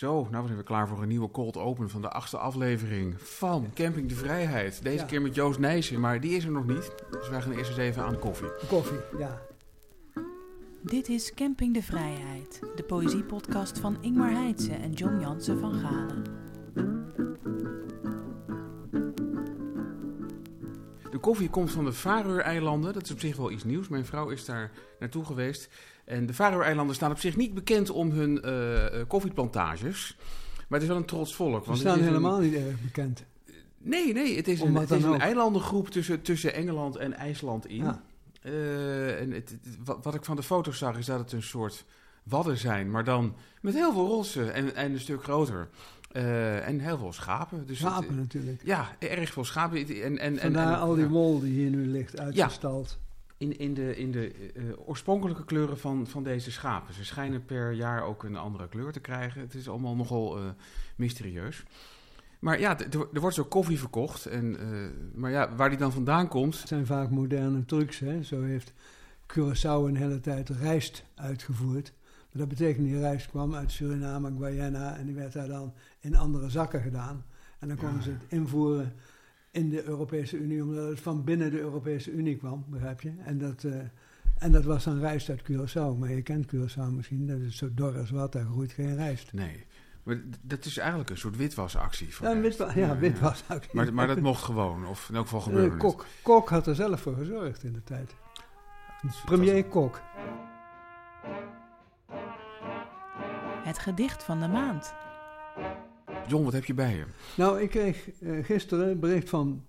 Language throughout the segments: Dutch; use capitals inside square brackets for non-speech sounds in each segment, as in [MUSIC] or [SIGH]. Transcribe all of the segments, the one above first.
Zo, nou zijn we klaar voor een nieuwe cold open van de achtste aflevering van Camping de Vrijheid. Deze Ja. keer met Joost Nijssen, maar die is er nog niet. Dus wij gaan eerst eens even aan de koffie. Koffie, ja. Dit is Camping de Vrijheid, de poëziepodcast van Ingmar Heitse en John Jansen van Galen. De koffie komt van de Faroe-eilanden. Dat is op zich wel iets nieuws. Mijn vrouw is daar naartoe geweest. En de Faroe-eilanden staan op zich niet bekend om hun eh, eh, koffieplantages. Maar het is wel een trots volk. Want staan een- helemaal niet erg bekend. Nee, nee, het is een, het is een eilandengroep tussen, tussen Engeland en IJsland in. Ja. Eh, en het, wat, wat ik van de foto's zag, is dat het een soort wadden zijn, maar dan met heel veel rossen en, en een stuk groter. Eh, en heel veel schapen. Dus het- Schapen natuurlijk. ja, erg veel schapen. En, en, en, Vandaar en- al die wol die hier nu ligt uitgestald. In, in de, in de eh, oorspronkelijke kleuren van, van deze schapen. Ze schijnen per jaar ook een andere kleur te krijgen. Het is allemaal nogal eh, mysterieus. Maar ja, er wordt zo koffie verkocht. En, eh, maar ja, waar die dan vandaan komt, Het zijn vaak moderne trucs. Hè? Zo heeft Curaçao een hele tijd rijst uitgevoerd. Maar dat betekent die rijst kwam uit Suriname, Guyana en die werd daar dan in andere zakken gedaan. En dan konden Ja. ze het invoeren in de Europese Unie, omdat het van binnen de Europese Unie kwam, begrijp je? En dat, eh, en dat was dan rijst uit Curaçao. Maar je kent Curaçao misschien, dat is zo dor als wat, daar groeit geen rijst. Nee, maar dat is eigenlijk een soort witwasactie. Voor Ja, witwa ja, witwas. ook. Maar, maar dat [LAUGHS] mocht gewoon, of in elk geval Eh, gebeurde. Kok. Kok had er zelf voor gezorgd in de tijd. Premier Kok. Het gedicht van de maand. John, wat heb je bij je? Nou, ik kreeg eh, gisteren een bericht van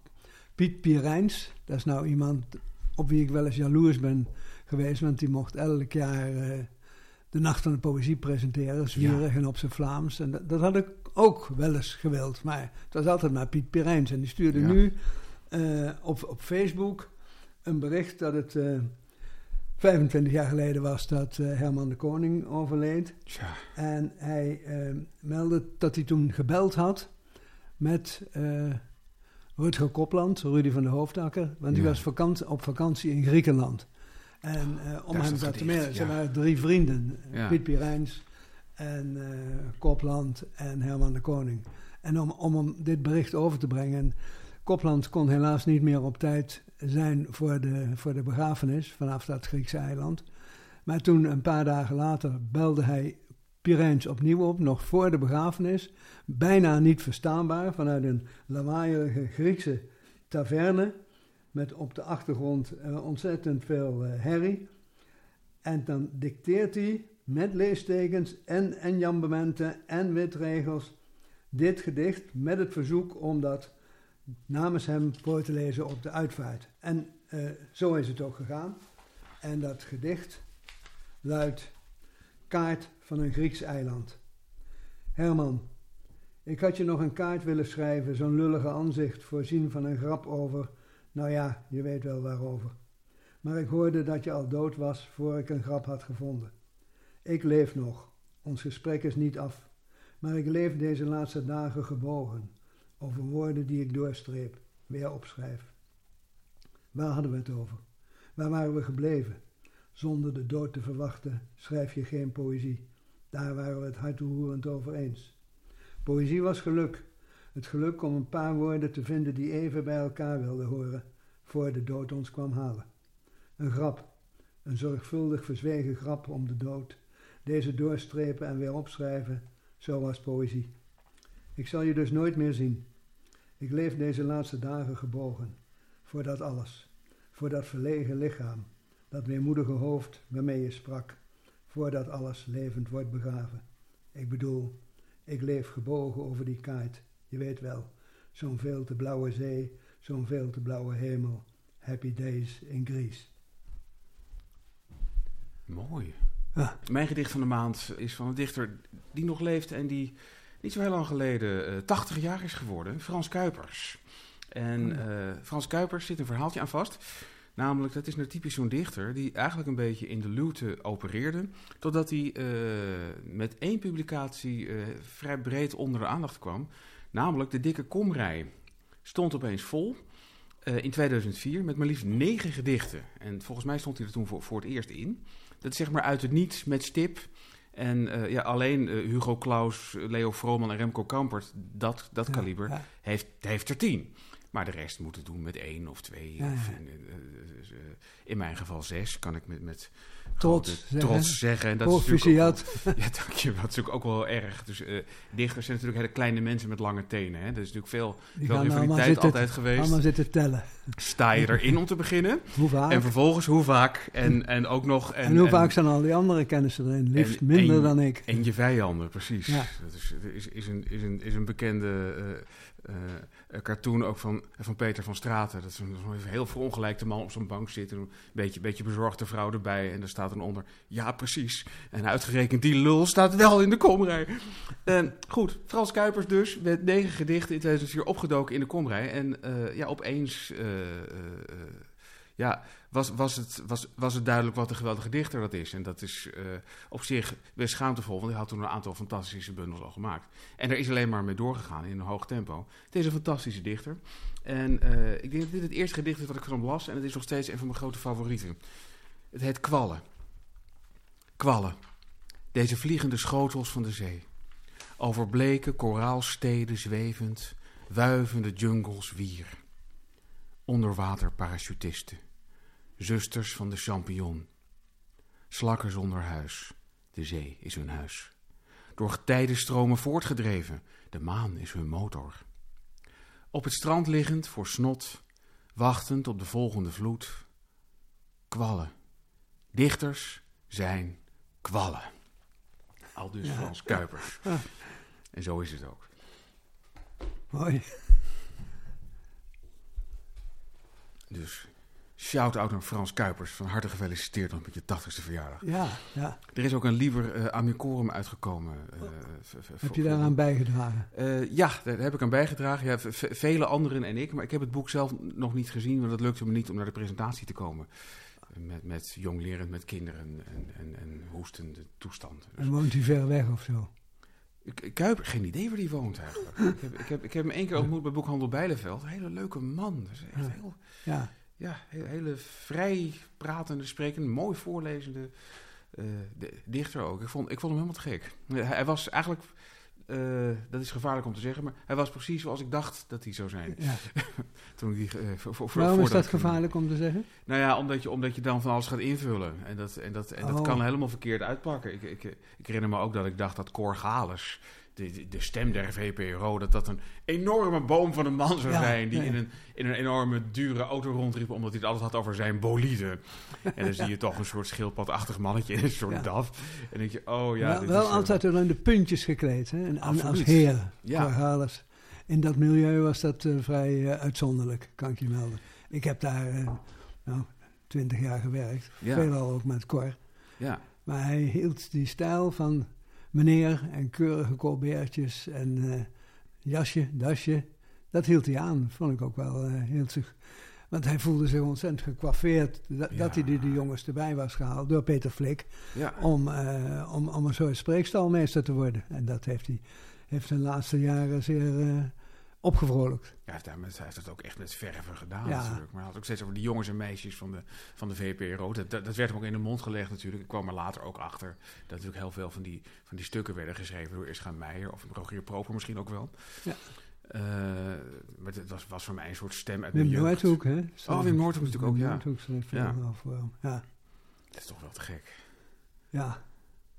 Piet Pierijns. Dat is nou iemand op wie ik wel eens jaloers ben geweest. Want die mocht elk jaar eh, de Nacht van de Poëzie presenteren. Zwierig en op zijn Vlaams. En dat, dat had ik ook wel eens gewild. Maar het was altijd maar Piet Pierijns. En die stuurde Ja. nu eh, op, op Facebook een bericht dat het... eh 25 jaar geleden was dat eh, Herman de Koning overleed. Tja, En hij eh, meldde dat hij toen gebeld had met eh Rutger Kopland, Rudy van de Hoofdakker. Want die was vakant, op vakantie in Griekenland. En om hem dat te melden, ze waren drie vrienden. Ja. Piet Pirijns en Kopland en Herman de Koning. En om, om hem dit bericht over te brengen... Kopland kon helaas niet meer op tijd zijn voor de, voor de begrafenis vanaf dat Griekse eiland. Maar toen, een paar dagen later, belde hij Pirijns opnieuw op, nog voor de begrafenis. Bijna niet verstaanbaar, vanuit een lawaaierige Griekse taverne. Met op de achtergrond eh, ontzettend veel eh, herrie. En dan dicteert hij met leestekens en enjambementen en witregels dit gedicht met het verzoek om dat namens hem voor te lezen op de uitvaart. En eh, zo is het ook gegaan. En dat gedicht luidt Kaart van een Grieks eiland. Herman, ik had je nog een kaart willen schrijven, zo'n lullige aanzicht, voorzien van een grap over, nou ja, je weet wel waarover. Maar ik hoorde dat je al dood was voor ik een grap had gevonden. Ik leef nog, ons gesprek is niet af, maar ik leef deze laatste dagen gebogen over woorden die ik doorstreep, weer opschrijf. Waar hadden we het over? Waar waren we gebleven? Zonder de dood te verwachten schrijf je geen poëzie. Daar waren we het hartroerend over eens. Poëzie was geluk. Het geluk om een paar woorden te vinden die even bij elkaar wilden horen, voor de dood ons kwam halen. Een grap, een zorgvuldig verzwegen grap om de dood. Deze doorstrepen en weer opschrijven, zo was poëzie. Ik zal je dus nooit meer zien. Ik leef deze laatste dagen gebogen, voor dat alles, voor dat verlegen lichaam, dat weemoedige hoofd waarmee je sprak, voor dat alles levend wordt begraven. Ik bedoel, ik leef gebogen over die kaart, je weet wel, zo'n veel te blauwe zee, zo'n veel te blauwe hemel, happy days in Greece. mooi. Ja. Mijn gedicht van de maand is van een dichter die nog leeft en die niet zo heel lang geleden eh 80 jaar is geworden, Frans Kuipers. En Oh eh, Frans Kuipers zit een verhaaltje aan vast. Namelijk, dat is nou typisch zo'n dichter die eigenlijk een beetje in de luwte opereerde. Totdat hij eh, met één publicatie eh, vrij breed onder de aandacht kwam. Namelijk De Dikke Komrij. Stond opeens vol eh, in 2004 met maar liefst negen gedichten. En volgens mij stond hij er toen voor, voor het eerst in. Dat is zeg maar uit het niets met stip En eh, ja, alleen eh, Hugo Claus, Leo Vrooman en Remco Kampert, dat, dat Ja, kaliber, ja. heeft, heeft er tien. Maar de rest moet het doen met één of twee. Ja, of ja. in, eh, dus, eh, in mijn geval zes, kan ik met, met Trots zeggen. trots zeggen. En dat is natuurlijk ook wel- Proficiat. [LAUGHS] ja, dank je. Dat is natuurlijk ook wel erg. Dus eh, dichters zijn natuurlijk hele kleine mensen met lange tenen. Hè. Er is natuurlijk veel, Die veel rivaliteit altijd geweest. allemaal zitten tellen. Sta je erin om te beginnen? Hoe vaak? En vervolgens hoe vaak? En, en ook nog... En, hoe vaak zijn al die andere kennissen erin? Liefst minder dan ik. En je vijanden, precies. Ja. Dat is, is, is, een, is, een, is een bekende eh, eh, cartoon ook van, van Peter van Straten. Dat is een, heel verongelijkte man op zo'n bank zitten. Een beetje, beetje bezorgde vrouw erbij. En daar staat dan onder, ja precies. En uitgerekend die lul staat wel in de komrij. En goed, Frans Kuipers dus, met negen gedichten in 2004 opgedoken in de komrij. En eh, ja, opeens... eh, ja, was, was, het, was, was het duidelijk wat een geweldige dichter dat is. En dat is eh, op zich best schaamtevol, want hij had toen een aantal fantastische bundels al gemaakt. En er is alleen maar mee doorgegaan in een hoog tempo. Het is een fantastische dichter. En eh, ik denk dat dit het eerste gedicht is wat ik van hem las. En het is nog steeds een van mijn grote favorieten. Het heet Kwallen. Kwallen. Deze vliegende schotels van de zee. Over bleke koraalsteden zwevend, wuivende jungles wier. Onderwater parachutisten. Zusters van de champignon. Slakken zonder huis. De zee is hun huis. Door getijdenstromen voortgedreven. De maan is hun motor. Op het strand liggend voor snot. Wachtend op de volgende vloed. Kwallen. Dichters zijn kwallen. Al dus Ja. Frans Kuipers. Ja. [LAUGHS] En zo is het ook. Mooi. Dus shout-out naar Frans Kuipers. Van harte gefeliciteerd met je 80ste verjaardag. Ja, ja. Er is ook een liever eh amicorum uitgekomen. eh, v- Heb je daaraan bijgedragen? Eh, ja, daar heb ik aan bijgedragen. Ja, vele anderen en ik. Maar ik heb het boek zelf nog niet gezien, want het lukte me niet om naar de presentatie te komen. Met, met jonglerend, met kinderen en, en, en hoestende toestanden. Dus, En woont hij ver weg of zo? ik, Kuiper, geen idee waar die woont eigenlijk. ik, heb, ik, heb, ik heb hem één keer ontmoet bij Boekhandel Bijleveld. Een hele leuke man. Dus echt Ja. heel, Ja, ja, hele, vrij pratende, sprekende, mooi voorlezende eh, de- dichter ook. Ik vond, ik vond hem helemaal te gek. Hij, was eigenlijk, eh, dat is gevaarlijk om te zeggen, maar hij was precies zoals ik dacht dat hij zou zijn. ja. [LAUGHS] Toen ik die, eh, voor, voor, Waarom is dat gevaarlijk om te zeggen? Nou ja, omdat je, omdat je dan van alles gaat invullen. En dat, en dat, en dat Oh. kan helemaal verkeerd uitpakken. Ik, ik, ik herinner me ook dat ik dacht dat Cor Gales, de, stem der VPRO, dat dat een enorme boom van een man zou zijn. Die in, een, in een enorme dure auto rondriep, omdat hij het altijd had over zijn bolide. En dan [LAUGHS] zie je toch een soort schildpadachtig mannetje in een soort. DAF. En dan denk je, oh ja. wel eh, altijd wel de puntjes gekleed, hè? En, als heer. Ja. In dat milieu was dat eh, vrij eh, uitzonderlijk, kan ik je melden. Ik heb daar nou, twintig jaar gewerkt. Ja. Veelal ook met Cor. Ja, Maar hij hield die stijl van meneer en keurige colbertjes en eh, jasje, dasje. Dat hield hij aan, vond ik ook wel. eh hield zich, want hij voelde zich ontzettend gekwaffeerd dat, Ja. dat hij die, die jongens erbij was gehaald door Peter Flik. ja. Om, eh, om, om een soort spreekstalmeester te worden. En dat heeft hij heeft zijn laatste jaren zeer opgevrolijkt. Ja, hij heeft, het ook echt met verven gedaan Ja. natuurlijk. Maar hij had ook steeds over die jongens en meisjes van de, van de VPRO. Dat, dat, dat werd hem ook in de mond gelegd natuurlijk. Ik kwam er later ook achter dat natuurlijk heel veel van die, van die stukken werden geschreven door Ischa Meijer of Rogier Proper misschien ook wel. Ja. Eh, maar het was, was voor mij een soort stem uit Wim mijn jeugd. Noordhoek, hè? Oh, Wim Noordhoek natuurlijk ook, Wim ja. Noordhoek Ja. wel voor hem. Ja, Dat is toch wel te gek. ja.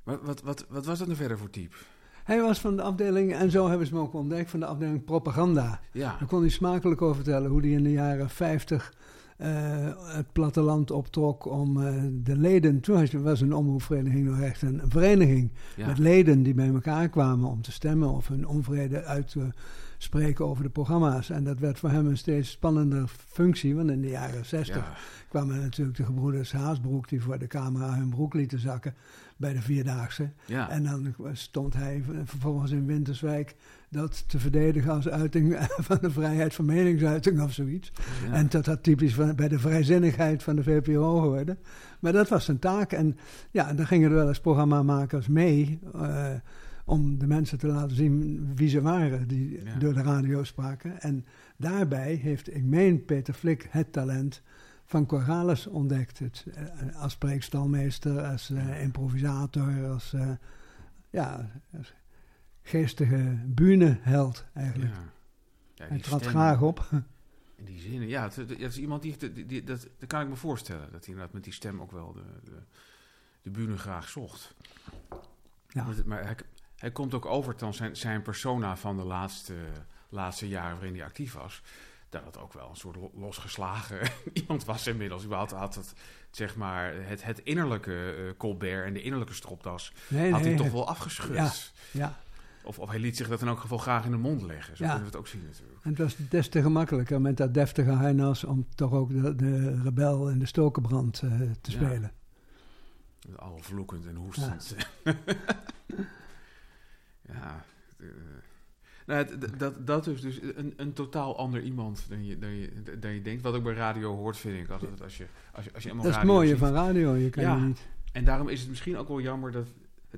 Maar wat, wat, wat was dat nou verder voor type? Hij was van de afdeling, en zo hebben ze hem ook ontdekt, van de afdeling propaganda. Ja, Daar kon hij smakelijk over vertellen hoe hij in de jaren 50 eh, het platteland optrok om eh, de leden. Toen was een omroepvereniging nog echt een vereniging ja. met leden die bij elkaar kwamen om te stemmen of hun onvrede uit te spreken over de programma's. En dat werd voor hem een steeds spannender functie, want in de jaren 60 ja. kwamen natuurlijk de gebroeders Haasbroek die voor de camera hun broek lieten zakken bij de Vierdaagse. ja. En dan stond hij vervolgens in Winterswijk dat te verdedigen als uiting [LAUGHS] van de vrijheid van meningsuiting of zoiets. ja. En dat had typisch van, bij de vrijzinnigheid van de VPRO geworden. Maar dat was zijn taak. En ja, dan gingen er wel eens programmamakers mee eh, om de mensen te laten zien wie ze waren die Ja. door de radio spraken. En daarbij heeft, ik meen, Peter Flik het talent van Corrales ontdekt. Het, eh, als spreekstalmeester, als eh, improvisator, als... eh, ja, geestige bühneheld eigenlijk. Ja. Ja, Hij trad graag op. In die zinnen, ja. Het, het- het is iemand die, die, die- dat, dat kan ik me voorstellen. Dat hij inderdaad met die stem ook wel de, de, de bühne graag zocht. Ja. Maar, maar hij, hij komt ook over dan zijn, zijn persona van de laatste, laatste jaren waarin hij actief was. Dat het ook wel een soort lo- losgeslagen [LAUGHS] iemand was inmiddels. Überhaupt had het, zeg maar, het, het innerlijke eh, Colbert en de innerlijke stropdas Nee, had nee, hij toch wel afgeschud. Ja. Ja, Of, of hij liet zich dat in elk geval graag in de mond leggen. Zo Ja. kunnen we het ook zien natuurlijk. en het was des te gemakkelijker met dat deftige harnas om toch ook de, de rebel en de stokenbrand eh, te Ja. spelen. Al vloekend en hoestend. Ja. [LAUGHS] eh, nou, het- dat, dat is dus een, een totaal ander iemand dan je, dan, je, dan je denkt. Wat ook bij radio hoort, vind ik altijd. Als je, als je, als je Dat is het mooie ziet. van radio, je kan Ja. je niet... En daarom is het misschien ook wel jammer dat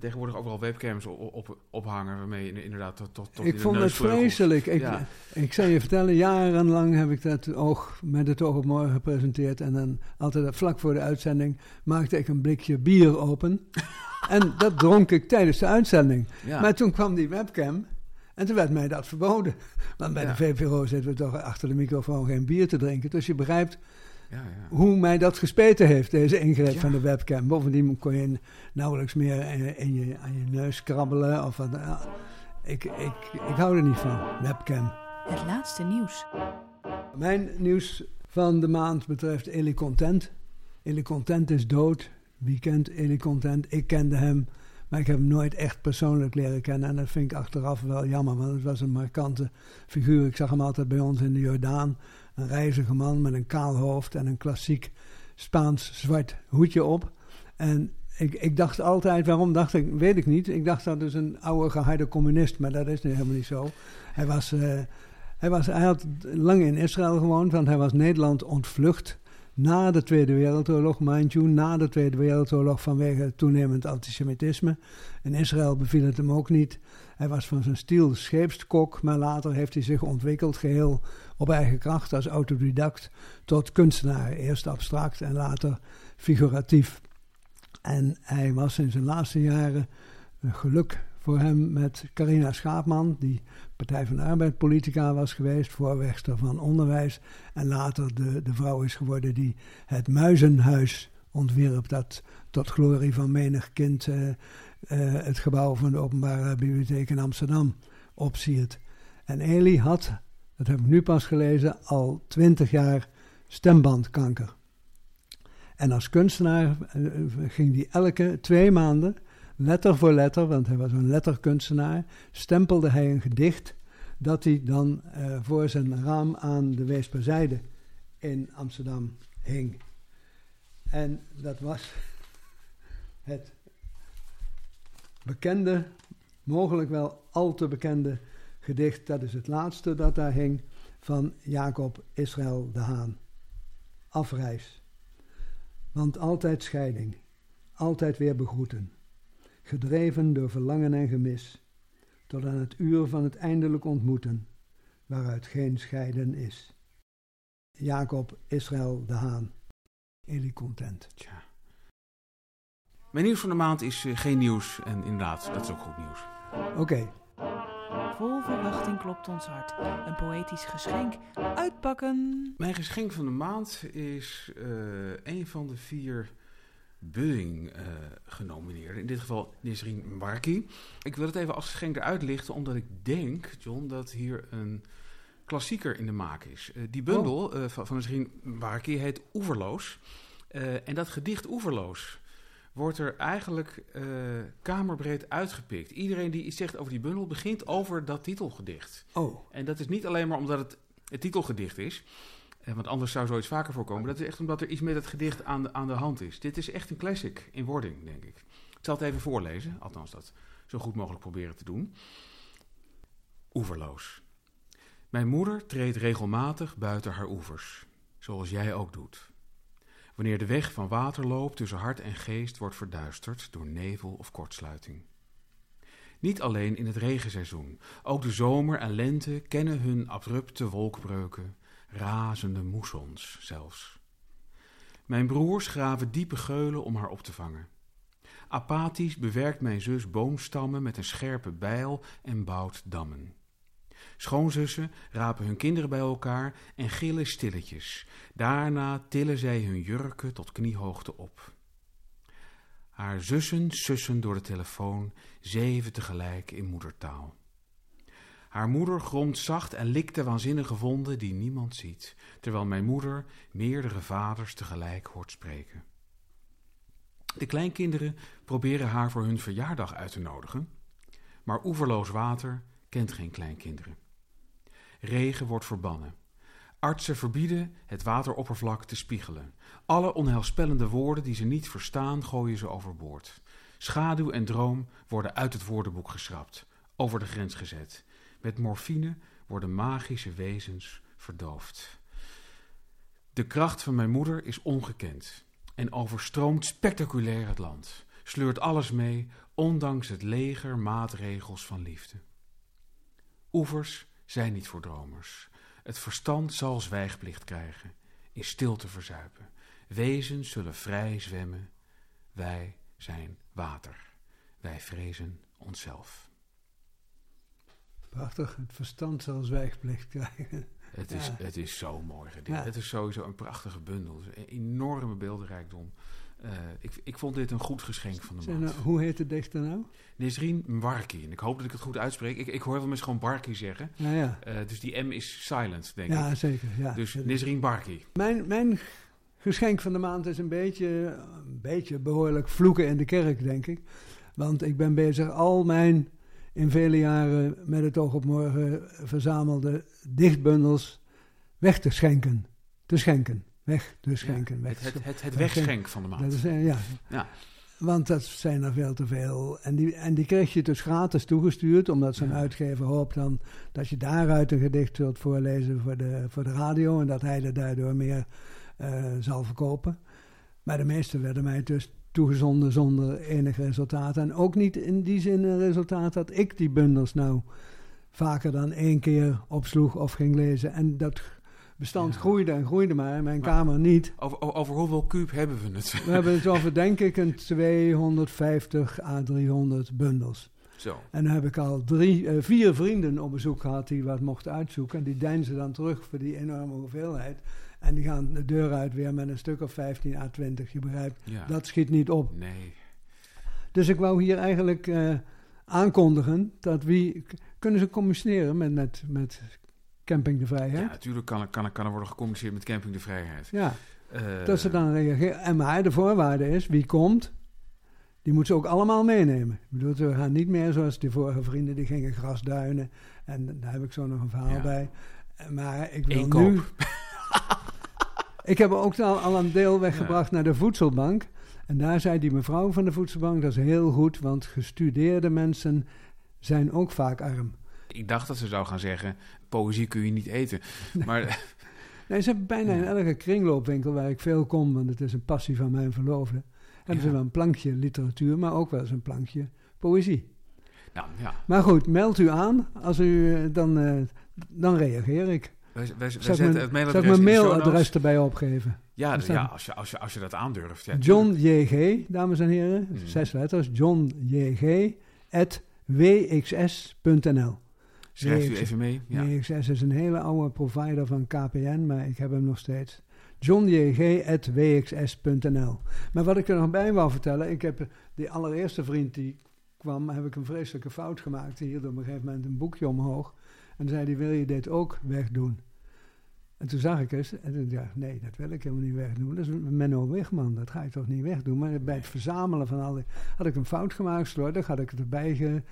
tegenwoordig overal webcams op, op, ophangen. Waarmee je inderdaad tot, tot, tot Ik vond het vreselijk. Ik, Ja. ik zal je vertellen, jarenlang heb ik dat oog met het oog op morgen gepresenteerd. En dan altijd vlak voor de uitzending maakte ik een blikje bier open. [LAUGHS] en dat dronk ik tijdens de uitzending. Ja. Maar toen kwam die webcam en toen werd mij dat verboden. Want bij Ja. de VPRO zitten we toch achter de microfoon geen bier te drinken. Dus je begrijpt ja, ja. hoe mij dat gespeten heeft, deze ingreep Ja. van de webcam. Bovendien kon je nauwelijks meer in, in je, aan je neus krabbelen. Of wat. Ja, ik, ik, ik hou er niet van, webcam. Het laatste nieuws. Mijn nieuws van de maand betreft Eli Content. Eli Content is dood. Wie kent Eli Content? Ik kende hem, maar ik heb hem nooit echt persoonlijk leren kennen. En dat vind ik achteraf wel jammer, want het was een markante figuur. Ik zag hem altijd bij ons in de Jordaan. Een reizige man met een kaal hoofd en een klassiek Spaans zwart hoedje op. En ik, ik dacht altijd, waarom dacht ik, weet ik niet. Ik dacht dat is een oude geharde communist, maar dat is nu helemaal niet zo. Hij was... eh, hij, was, hij had lang in Israël gewoond, want hij was Nederland ontvlucht na de Tweede Wereldoorlog, mind you, na de Tweede Wereldoorlog vanwege toenemend antisemitisme. In Israël beviel het hem ook niet. Hij was van zijn stiel scheepskok, maar later heeft hij zich ontwikkeld geheel op eigen kracht als autodidact tot kunstenaar. Eerst abstract en later figuratief. En hij was in zijn laatste jaren een geluk voor hem met Carina Schaapman, die Partij van de Arbeid politica was geweest, voorwegster van onderwijs. En later de, de vrouw is geworden die het Muizenhuis ontwierp, dat tot glorie van menig kind eh, eh, het gebouw van de Openbare Bibliotheek in Amsterdam opsiert. En Eli had, dat heb ik nu pas gelezen, al twintig jaar stembandkanker. En als kunstenaar eh, ging hij elke twee maanden letter voor letter, want hij was een letterkunstenaar, stempelde hij een gedicht dat hij dan eh, voor zijn raam aan de Weesperzijde in Amsterdam hing. En dat was het bekende, mogelijk wel al te bekende gedicht, dat is het laatste dat daar hing, van Jacob Israël de Haan. Afreis. Want altijd scheiding, altijd weer begroeten gedreven door verlangen en gemis, tot aan het uur van het eindelijk ontmoeten, waaruit geen scheiden is. Jacob Israël de Haan, Eli Content. Tja. Mijn nieuws van de maand is eh, geen nieuws. En inderdaad, dat is ook goed nieuws. Oké, Vol verwachting klopt ons hart. Een poëtisch geschenk. Uitpakken. Mijn geschenk van de maand is eh, een van de vier Budding eh genomineerden. In dit geval Nisrin Mbarki. Ik wil het even als geschenk eruit lichten, omdat ik denk, John, dat hier een klassieker in de maak is. Eh, die bundel eh, van, van Nisrin Mbarki heet Oeverloos. Eh, en dat gedicht Oeverloos wordt er eigenlijk eh, kamerbreed uitgepikt. Iedereen die iets zegt over die bundel begint over dat titelgedicht. oh, En dat is niet alleen maar omdat het het titelgedicht is. eh, Want anders zou zoiets vaker voorkomen. Dat is echt omdat er iets met het gedicht aan de, aan de hand is. Dit is echt een classic in wording, denk ik. Ik zal het even voorlezen. Althans, dat zo goed mogelijk proberen te doen. Oeverloos. Mijn moeder treedt regelmatig buiten haar oevers. Zoals jij ook doet. Wanneer de weg van waterloop tussen hart en geest wordt verduisterd door nevel of kortsluiting. Niet alleen in het regenseizoen, ook de zomer en lente kennen hun abrupte wolkbreuken, razende moessons zelfs. Mijn broers graven diepe geulen om haar op te vangen. Apathisch bewerkt mijn zus boomstammen met een scherpe bijl en bouwt dammen. Schoonzussen rapen hun kinderen bij elkaar en gillen stilletjes. Daarna tillen zij hun jurken tot kniehoogte op. Haar zussen sussen door de telefoon, zeven tegelijk in moedertaal. Haar moeder gromt zacht en likt de waanzinnige wonden die niemand ziet, terwijl mijn moeder meerdere vaders tegelijk hoort spreken. De kleinkinderen proberen haar voor hun verjaardag uit te nodigen, maar oeverloos water kent geen kleinkinderen. Regen wordt verbannen. Artsen verbieden het wateroppervlak te spiegelen. Alle onheilspellende woorden die ze niet verstaan, gooien ze overboord. Schaduw en droom worden uit het woordenboek geschrapt, over de grens gezet. Met morfine worden magische wezens verdoofd. De kracht van mijn moeder is ongekend en overstroomt spectaculair het land. Sleurt alles mee, ondanks het leger maatregels van liefde. Oevers zijn niet voor dromers. Het verstand zal zwijgplicht krijgen, in stilte verzuipen. Wezens zullen vrij zwemmen. Wij zijn water. Wij vrezen onszelf. Prachtig, het verstand zal zwijgplicht krijgen. Het is, Ja. het is zo mooi. Ja. Het is sowieso een prachtige bundel. Een enorme beeldenrijkdom. Eh, ik, ik vond dit een goed geschenk van de maand. nou, hoe heet de dichter nou? Nisrin Mbarki. En ik hoop dat ik het goed uitspreek. Ik, ik hoor wel mensen gewoon Barki zeggen. Nou ja, Eh, dus die M is silent, denk ja ik. zeker. Ja. Dus Ja. Nisrin Barki. Mijn, mijn geschenk van de maand is een beetje, een beetje behoorlijk vloeken in de kerk, denk ik. Want ik ben bezig al mijn in vele jaren met het oog op morgen verzamelde dichtbundels weg te schenken. Te schenken. Weg te schenken. weg Het, het, het, het Weg- wegschenk van de maand. Dat is, eh, ja. Ja. Want dat zijn er veel te veel. En die, en die kreeg je dus gratis toegestuurd, omdat zo'n Ja. uitgever hoopt dan dat je daaruit een gedicht zult voorlezen voor de, voor de radio en dat hij er daardoor meer eh, zal verkopen. Maar de meeste werden mij dus toegezonden zonder enig resultaat. En ook niet in die zin een resultaat dat ik die bundels nou vaker dan één keer opsloeg of ging lezen. En dat bestand Ja. groeide en groeide maar, mijn Maar- kamer niet. Over, over, hoeveel kuub hebben we het? We hebben het [LAUGHS] over, denk ik, een 250 à 300 bundels. Zo. En dan heb ik al drie, eh, vier vrienden op bezoek gehad die wat mochten uitzoeken. En die deinzen dan terug voor die enorme hoeveelheid. En die gaan de deur uit weer met een stuk of 15 à 20. Je begrijpt, Ja. dat schiet niet op. Nee. Dus ik wou hier eigenlijk eh, aankondigen dat wie... Kunnen ze communiceren met, met, met Camping de Ja, Vrijheid? natuurlijk kan, kan, er- kan er worden gecommuniceerd met Camping de Vrijheid. Ja. Eh, Dat ze dan reageren. En maar de voorwaarde is, wie komt, die moet ze ook allemaal meenemen. Ik bedoel, we gaan niet meer zoals die vorige vrienden, die gingen grasduinen. En daar heb ik zo nog een verhaal Ja. bij. Eh, Maar ik wil nu... [LAUGHS] ik heb ook al, al een deel weggebracht naar de voedselbank. En daar zei die mevrouw van de voedselbank, dat is heel goed, want gestudeerde mensen zijn ook vaak arm. Ik dacht dat ze zou gaan zeggen, poëzie kun je niet eten. [LAUGHS] Maar Nee, ze hebben bijna in elke kringloopwinkel waar ik veel kom, want het is een passie van mijn verloofde, hebben ze wel een plankje literatuur, maar ook wel eens een plankje poëzie. nou ja, Maar goed, meld u aan. Als u, eh, dan, eh, dan reageer ik. wij, wij, zetten mijn, het mailadres mijn erbij opgeven? Ja, ja als, je, als, je, als je dat aandurft. Ja, John JG, dames en heren, Mhm. zes letters. John JG, at wxs.nl. Schrijft u even mee. Ja. WXS is een hele oude provider van KPN, maar ik heb hem nog steeds. johnjg.wxs.nl. Maar wat ik er nog bij wou vertellen, ik heb die allereerste vriend die kwam, heb ik een vreselijke fout gemaakt. Die hield op een gegeven moment een boekje omhoog en zei die, wil je dit ook wegdoen? En toen zag ik eens, en toen dacht ik, nee, dat wil ik helemaal niet wegdoen. Dat is Menno Wigman, dat ga ik toch niet wegdoen. Maar bij het verzamelen van al die, had ik een fout gemaakt, slordig, had ik het erbij ge,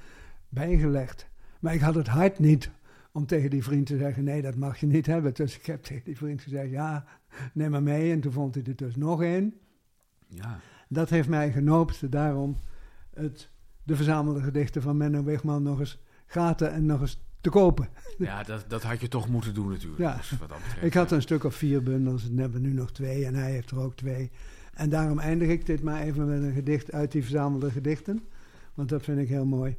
bijgelegd. Maar ik had het hart niet om tegen die vriend te zeggen, nee, dat mag je niet hebben. Dus ik heb tegen die vriend gezegd, ja, neem maar mee. En toen vond hij er dus nog één. Ja. Dat heeft mij genoopt daarom het, de verzamelde gedichten van Menno Wigman nog eens gaten en nog eens te kopen. [LAUGHS] Ja, dat, dat had je toch moeten doen natuurlijk. Ja. Dus wat dat betreft. Ik had een stuk of vier bundels, en hebben nu nog twee en hij heeft er ook twee. En daarom eindig ik dit maar even met een gedicht uit die verzamelde gedichten, want dat vind ik heel mooi.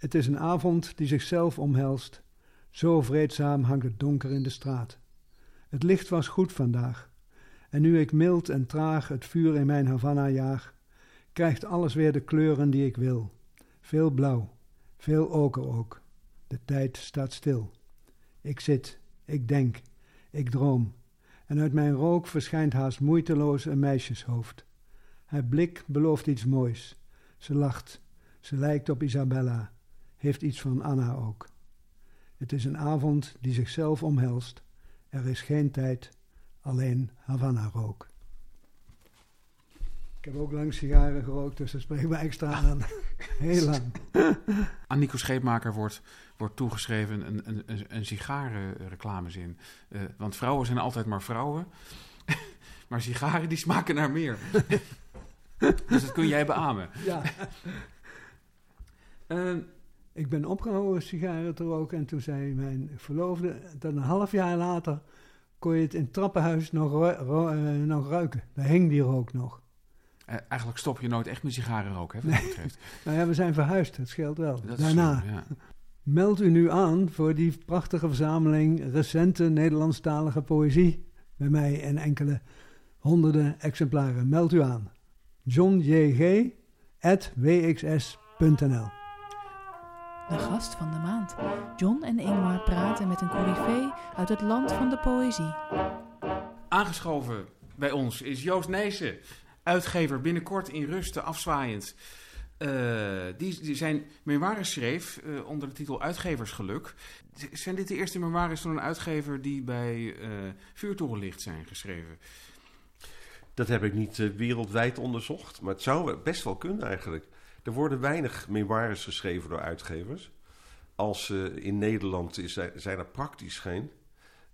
Het is een avond die zichzelf omhelst. Zo vreedzaam hangt het donker in de straat. Het licht was goed vandaag. En nu ik mild en traag het vuur in mijn Havana jaag, krijgt alles weer de kleuren die ik wil. Veel blauw, veel oker ook. De tijd staat stil. Ik zit, ik denk, ik droom. En uit mijn rook verschijnt haast moeiteloos een meisjeshoofd. Haar blik belooft iets moois. Ze lacht. Ze lijkt op Isabella. Heeft iets van Anna ook. Het is een avond die zichzelf omhelst. Er is geen tijd, alleen Havana-rook. Ik heb ook lang sigaren gerookt, dus dat spreekt me extra aan. [LAUGHS] Heel lang. Aan Nico Scheepmaker wordt, wordt toegeschreven een, een, een, een sigarenreclamezin. Uh, want vrouwen zijn altijd maar vrouwen. [LAUGHS] maar sigaren die smaken naar meer. [LAUGHS] dus dat kun jij beamen. Ja. Uh, ik ben opgehouden sigaren te roken en toen zei mijn verloofde dat een half jaar later kon je het in het trappenhuis nog, ru uh, nog ruiken. Daar hing die rook nog. Uh, eigenlijk stop je nooit echt met sigaren roken, hè, wat dat betreft. [LAUGHS] nou ja, we zijn verhuisd, dat scheelt wel. Dat Daarna. Ja. [LAUGHS] Meld u nu aan voor die prachtige verzameling recente Nederlandstalige poëzie. Bij mij in enkele honderden exemplaren. Meld u aan. johnjg.wxs.nl De gast van de maand. John en Ingmar praten met een coryfee uit het land van de poëzie. Aangeschoven bij ons is Joost Nijssen, uitgever binnenkort in rusten afzwaaiend. Uh, die, die, zijn memoires schreef uh, onder de titel Uitgeversgeluk. Zijn dit de eerste memoires van een uitgever die bij uh, Vuurtorenlicht zijn geschreven? Dat heb ik niet wereldwijd onderzocht, maar het zou best wel kunnen eigenlijk. Er worden weinig memoires geschreven door uitgevers. Als in Nederland is, zijn er praktisch geen.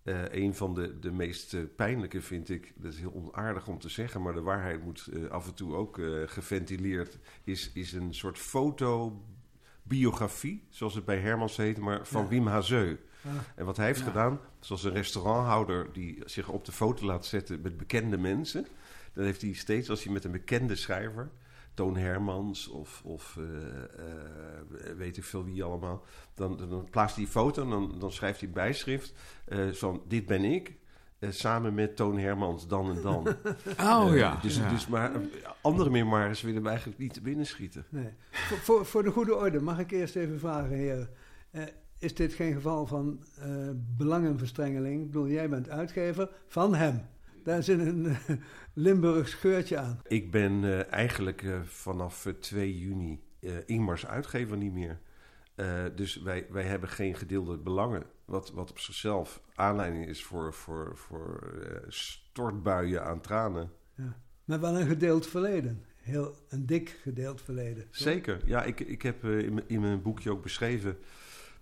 Uh, een van de, de meest uh, pijnlijke vind ik, dat is heel onaardig om te zeggen, maar de waarheid moet uh, af en toe ook geventileerd, is, is een soort fotobiografie, zoals het bij Hermans heet, maar van ja. Wim Hazeu. Ah. En wat hij heeft ja. gedaan, zoals een restauranthouder die zich op de foto laat zetten met bekende mensen, dan heeft hij steeds, als hij met een bekende schrijver, Toon Hermans of, of uh, uh, weet ik veel wie allemaal. Dan, dan plaatst hij die foto en dan, dan schrijft hij bijschrift uh, van dit ben ik. samen met Toon Hermans dan en dan. [LAUGHS] Oh ja. Dus, ja. dus maar andere memoires willen we eigenlijk niet te binnen schieten. Nee. Voor, voor, voor, de goede orde mag ik eerst even vragen, heer. is dit geen geval van belangenverstrengeling? Ik bedoel, jij bent uitgever van hem. Daar zit een Limburgs geurtje aan. Ik ben uh, eigenlijk uh, vanaf 2 juni Ingmars uitgever niet meer. dus wij, wij hebben geen gedeelde belangen. Wat, wat op zichzelf aanleiding is voor, voor, voor stortbuien aan tranen. Ja. Maar wel een gedeeld verleden. Heel, een dik gedeeld verleden. Toch? Zeker. Ja, ik, ik heb in, in mijn boekje ook beschreven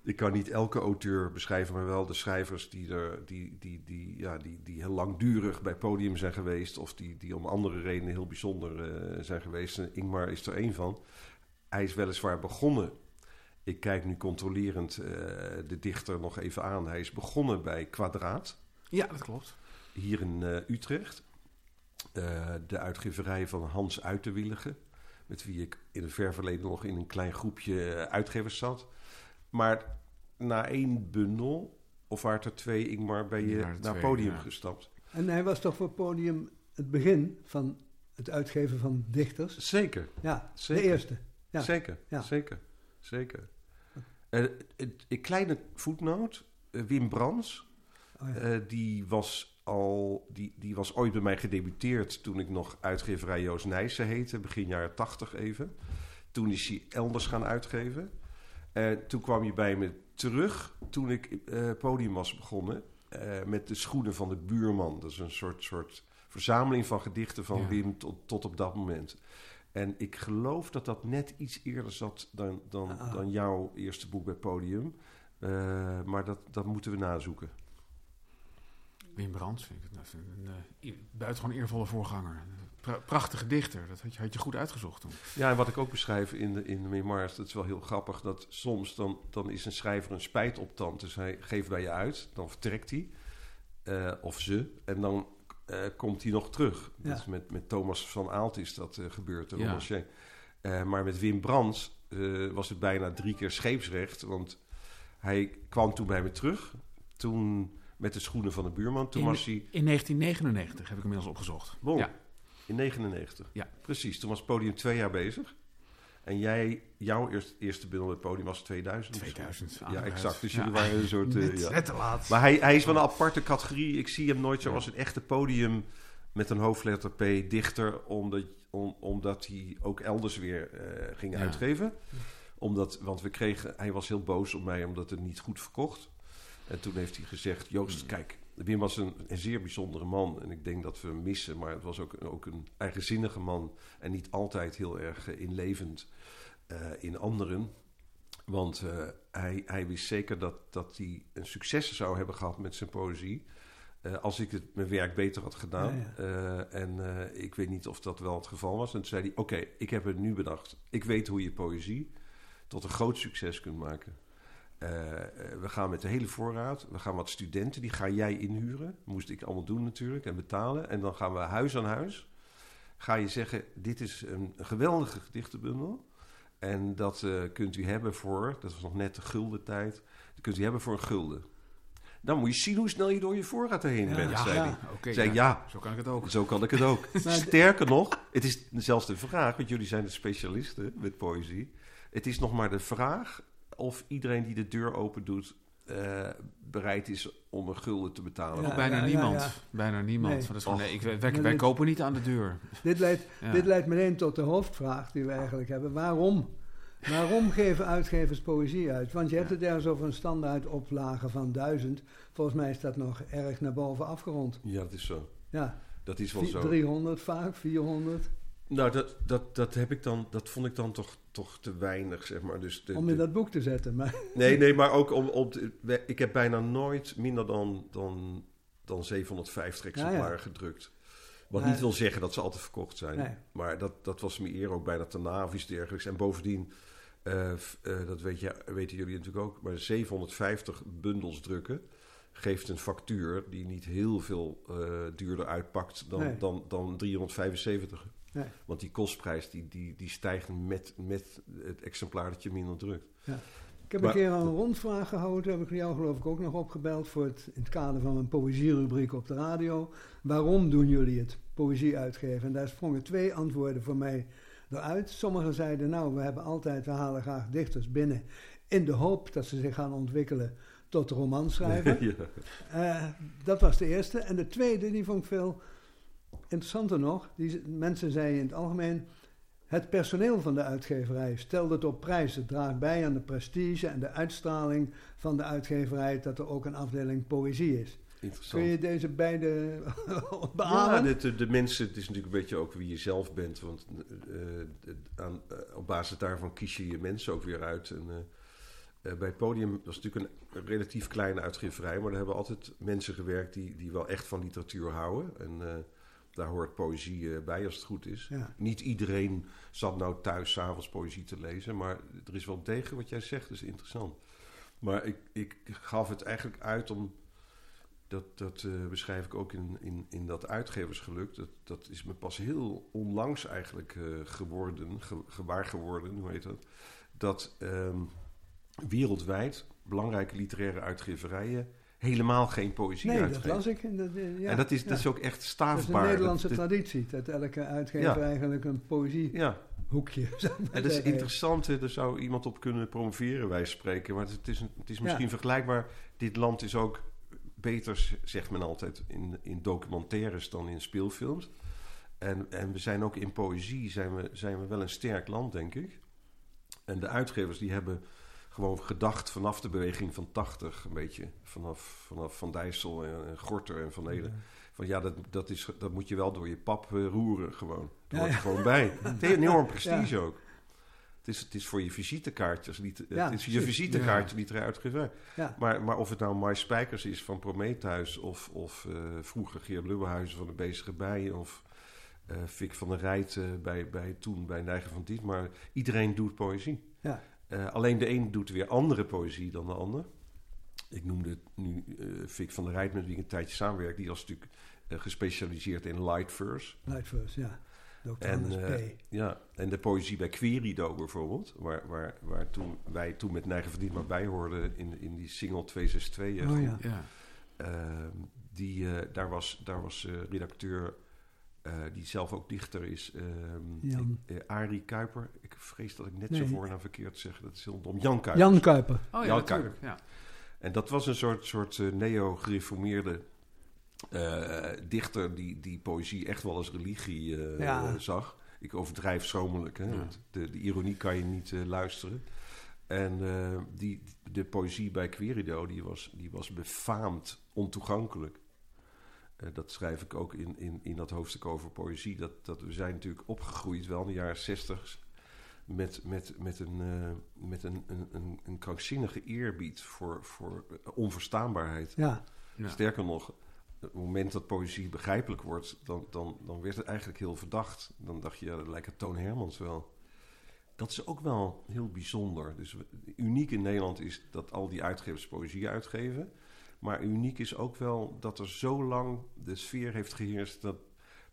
ik kan niet elke auteur beschrijven, maar wel de schrijvers die, er, die, die, die, ja, die, die heel langdurig bij podium zijn geweest. Of die, die om andere redenen heel bijzonder uh, zijn geweest. En Ingmar is er één van. Hij is weliswaar begonnen. Ik kijk nu controlerend uh, de dichter nog even aan. Hij is begonnen bij Kwadraat. Ja, dat klopt. Hier in uh, Utrecht. de uitgeverij van Hans Uiterwillige. Met wie ik in het ver verleden nog in een klein groepje uitgevers zat. Maar na één bundel, of waren er twee, Ingmar, ben je naar twee, podium ja. gestapt. En hij was toch voor podium het begin van het uitgeven van dichters? Zeker. Ja, zeker. de eerste. Ja. Zeker, ja. zeker, zeker. Uh, een kleine voetnoot, uh, Wim Brands, oh, ja. uh, die was al, die, die was ooit bij mij gedebuteerd toen ik nog uitgeverij Joost Nijssen heette, begin jaren tachtig even. Toen is hij elders gaan uitgeven. Uh, toen kwam je bij me terug toen ik uh, podium was begonnen. Uh, met de schoenen van de buurman. Dat is een soort, soort verzameling van gedichten van ja. Wim tot, tot op dat moment. En ik geloof dat dat net iets eerder zat dan, dan, ah. dan jouw eerste boek bij podium. maar dat, dat moeten we nazoeken. Wim Brands vind ik het een, een, een buitengewoon eervolle voorganger. Pra prachtige dichter, dat had je, had je, goed uitgezocht toen. Ja, en wat ik ook beschrijf in de, in de memoirs, dat is wel heel grappig, dat soms dan, dan is een schrijver een spijt op tand. Dus hij geeft bij je uit, dan vertrekt hij, uh, of ze, en dan uh, komt hij nog terug. Ja. Dat is met, met Thomas van Aalt is dat uh, gebeurd, de ja. uh, maar met Wim Brands was het bijna drie keer scheepsrecht, want hij kwam toen bij me terug. Toen met de schoenen van de buurman. Toen in, was hij... In 1999 heb ik inmiddels opgezocht. Bon. Ja. In 99? Ja. Precies, toen was het podium twee jaar bezig. En jij, jouw eerste, eerste bundel met het podium was 2000? 2000. Ja, aangeweid. exact. Dus Ja. jullie waren een soort... eh, Net, ja. net te laat. Maar hij, hij is wel een aparte categorie. Ik zie hem nooit zo Ja. als een echte podium met een hoofdletter P dichter, omdat, om, omdat hij ook elders weer eh, ging Ja. uitgeven. Omdat, want we kregen, hij was heel boos op mij omdat het niet goed verkocht. En toen heeft hij gezegd: Joost, Hmm. kijk, Wim was een, een zeer bijzondere man. En ik denk dat we hem missen, maar het was ook, ook een eigenzinnige man. En niet altijd heel erg eh, inlevend eh, in anderen. Want eh, hij, hij wist zeker dat, dat hij een succes zou hebben gehad met zijn poëzie. als ik het, mijn werk beter had gedaan. Ja, en ik weet niet of dat wel het geval was. En toen zei hij: Oké, ik heb het nu bedacht. Ik weet hoe je poëzie tot een groot succes kunt maken. Eh, eh, we gaan met de hele voorraad. We gaan wat studenten, die ga jij inhuren. Moest ik allemaal doen natuurlijk en betalen. En dan gaan we huis aan huis. Ga je zeggen: Dit is een geweldige gedichtenbundel. En dat eh, kunt u hebben voor, dat was nog net de gulden tijd, dat kunt u hebben voor een gulden. Dan moet je zien hoe snel je door je voorraad heen Ja, bent, Ja, zei ja. hij. Zei, ja. Zo kan ik het ook. Zo kan ik het ook. [LAUGHS] De- Sterker nog, het is zelfs de vraag, want jullie zijn de specialisten met poëzie. Het is nog maar de vraag of iedereen die de deur open doet, eh, bereid is om een gulden te betalen. Ja, Ook bijna ja, niemand. ja. Bijna niemand. Nee. Want dat is gewoon, Och. nee, ik, wij, Maar wij dit- kopen niet aan de deur. Dit leidt, [LAUGHS] Ja. dit leidt meteen tot de hoofdvraag die we eigenlijk hebben. Waarom? Waarom geven uitgevers poëzie uit? Want je hebt het ergens over een standaard oplage van duizend. Volgens mij is dat nog erg naar boven afgerond. Ja, dat is zo. Ja, Dat is wel zo. 300 vaak, 400. Nou, dat, dat, dat heb ik dan, dat vond ik dan toch, toch te weinig, zeg maar. Dus de, Om in dat boek te zetten. Maar, Nee, nee, maar ook om, om te- ik heb bijna nooit minder dan, dan, dan 750 exemplaren gedrukt. Wat niet wil zeggen dat ze altijd verkocht zijn. Nee. Maar dat, dat was me eer ook bijna te na of iets dergelijks. En bovendien, eh, eh, dat weet je, weten jullie natuurlijk ook, maar 750 bundels drukken geeft een factuur die niet heel veel eh, duurder uitpakt dan, Nee. dan, dan 375. Nee. Want die kostprijs die, die, die stijgt met, met het exemplaar dat je minder drukt. ik heb Maar- een keer een rondvraag gehouden. Heb ik jou geloof ik ook nog opgebeld. Voor het, in het kader van een poëzierubriek op de radio. Waarom doen jullie het? Poëzie uitgeven. En daar sprongen twee antwoorden voor mij eruit. Sommigen zeiden, nou, we hebben altijd, we halen graag dichters binnen. In de hoop dat ze zich gaan ontwikkelen tot romanschrijver. [LAUGHS] ja. Eh, dat was de eerste. En de tweede, die vond ik veel interessanter nog. Die, mensen zeiden in het algemeen... Het personeel van de uitgeverij stelt het op prijs. Het draagt bij aan de prestige en de uitstraling van de uitgeverij... dat er ook een afdeling poëzie is. Interessant. Kun je deze beide [LAUGHS] Ja, beamen? de, de, de mensen, het is natuurlijk een beetje ook wie je zelf bent. Want eh, aan, eh, op basis daarvan kies je je mensen ook weer uit. En, eh, eh, bij het podium was natuurlijk een, relatief kleine uitgeverij. Maar daar hebben altijd mensen gewerkt die, die wel echt van literatuur houden. En eh, daar hoort poëzie eh, bij als het goed is. Ja. Niet iedereen zat nou thuis s'avonds poëzie te lezen. Maar er is wel tegen wat jij zegt, dat is interessant. Maar ik, ik gaf het eigenlijk uit om dat, dat eh, beschrijf ik ook in, in, in dat uitgeversgeluk. Dat, dat is me pas heel onlangs eigenlijk eh, geworden, ge, gewaar geworden, hoe heet dat? Dat ehm, wereldwijd belangrijke literaire uitgeverijen helemaal geen poëzie Nee, dat uitgeven. las ik. En dat, ja, en dat is, ja. dat is ook echt Dat is staafbaar. een Nederlandse Dat- dat- traditie. Dat elke uitgever Ja. eigenlijk een poëziehoekje... ja, [LAUGHS] en dat is interessant. hè, Daar zou iemand op kunnen promoveren, wij spreken. Maar het is, een- het is misschien vergelijkbaar. Dit land is ook beter, zegt men altijd, in, in documentaires dan in speelfilms. En, en we zijn ook in poëzie zijn we, zijn we wel een sterk land, denk ik. En de uitgevers die hebben gewoon gedacht vanaf de beweging van 80, een beetje. Vanaf, vanaf Van Dijssel en, en Gorter en Van Ede. Van ja, dat, dat, is, dat moet je wel door je pap eh, roeren gewoon. Dat Ja, hoort er ja. gewoon bij. [LAUGHS] Het heeft een enorm prestige ook. Het is, het is voor je visitekaartjes. Niet, Ja, het is je visitekaartje niet eruit. Maar, maar of het nou Mai Spijkers is van Prometheus... of, of eh, vroeger Geert Lubbehuizen van de Bezige Bijen... of eh Fik van der Rijt bij, bij, toen bij Neigen van Diet. Maar iedereen doet poëzie. Ja. Eh, alleen de een doet weer andere poëzie dan de ander. Ik noemde nu eh Fik van der Rijt, met wie ik een tijdje samenwerk. Die was natuurlijk eh, gespecialiseerd in light verse. Light verse, ja. Dr. En. Ja, en de poëzie bij Querido bijvoorbeeld, waar, waar, waar toen, wij toen met Neigen Verdiend maar bij hoorden in, in die single 262. eh, Oh ja. Ja. Ehm, die, eh, daar was, daar was eh, redacteur eh, die zelf ook dichter is. ehm, Jan. eh, Arie Kuiper. Ik vrees dat ik net Nee. zijn voornaam verkeerd zeg. Dat is heel dom. Jan Kuiper. Jan Kuiper. Oh ja, Jan natuurlijk. Ja. En dat was een soort, soort eh, neo-gereformeerde eh, dichter die, die poëzie echt wel als religie eh, Ja. zag. Ik overdrijf schromelijk, hè, Ja. want de, de ironie kan je niet eh, luisteren. En eh, die, de poëzie bij Querido, die was, die was befaamd ontoegankelijk. Eh, dat schrijf ik ook in, in, in dat hoofdstuk over poëzie. Dat, dat we zijn natuurlijk opgegroeid, wel in de jaren zestig, met, met, met, een, eh, met een, een, een, krankzinnige eerbied voor, voor eh, onverstaanbaarheid. Ja, Ja. Sterker nog, op het moment dat poëzie begrijpelijk wordt, dan, dan, dan werd het eigenlijk heel verdacht. Dan dacht je, ja, dat lijkt het Toon Hermans wel. Dat is ook wel heel bijzonder. Dus uniek in Nederland is dat al die uitgevers poëzie uitgeven. Maar uniek is ook wel dat er zo lang de sfeer heeft geheerst dat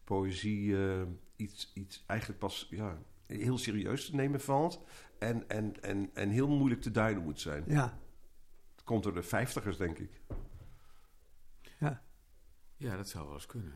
poëzie eh, iets, iets eigenlijk pas ja, heel serieus te nemen valt. En, en, en, en heel moeilijk te duiden moet zijn. ja, Het komt door de vijftigers, denk ik. ja, dat zou wel eens kunnen.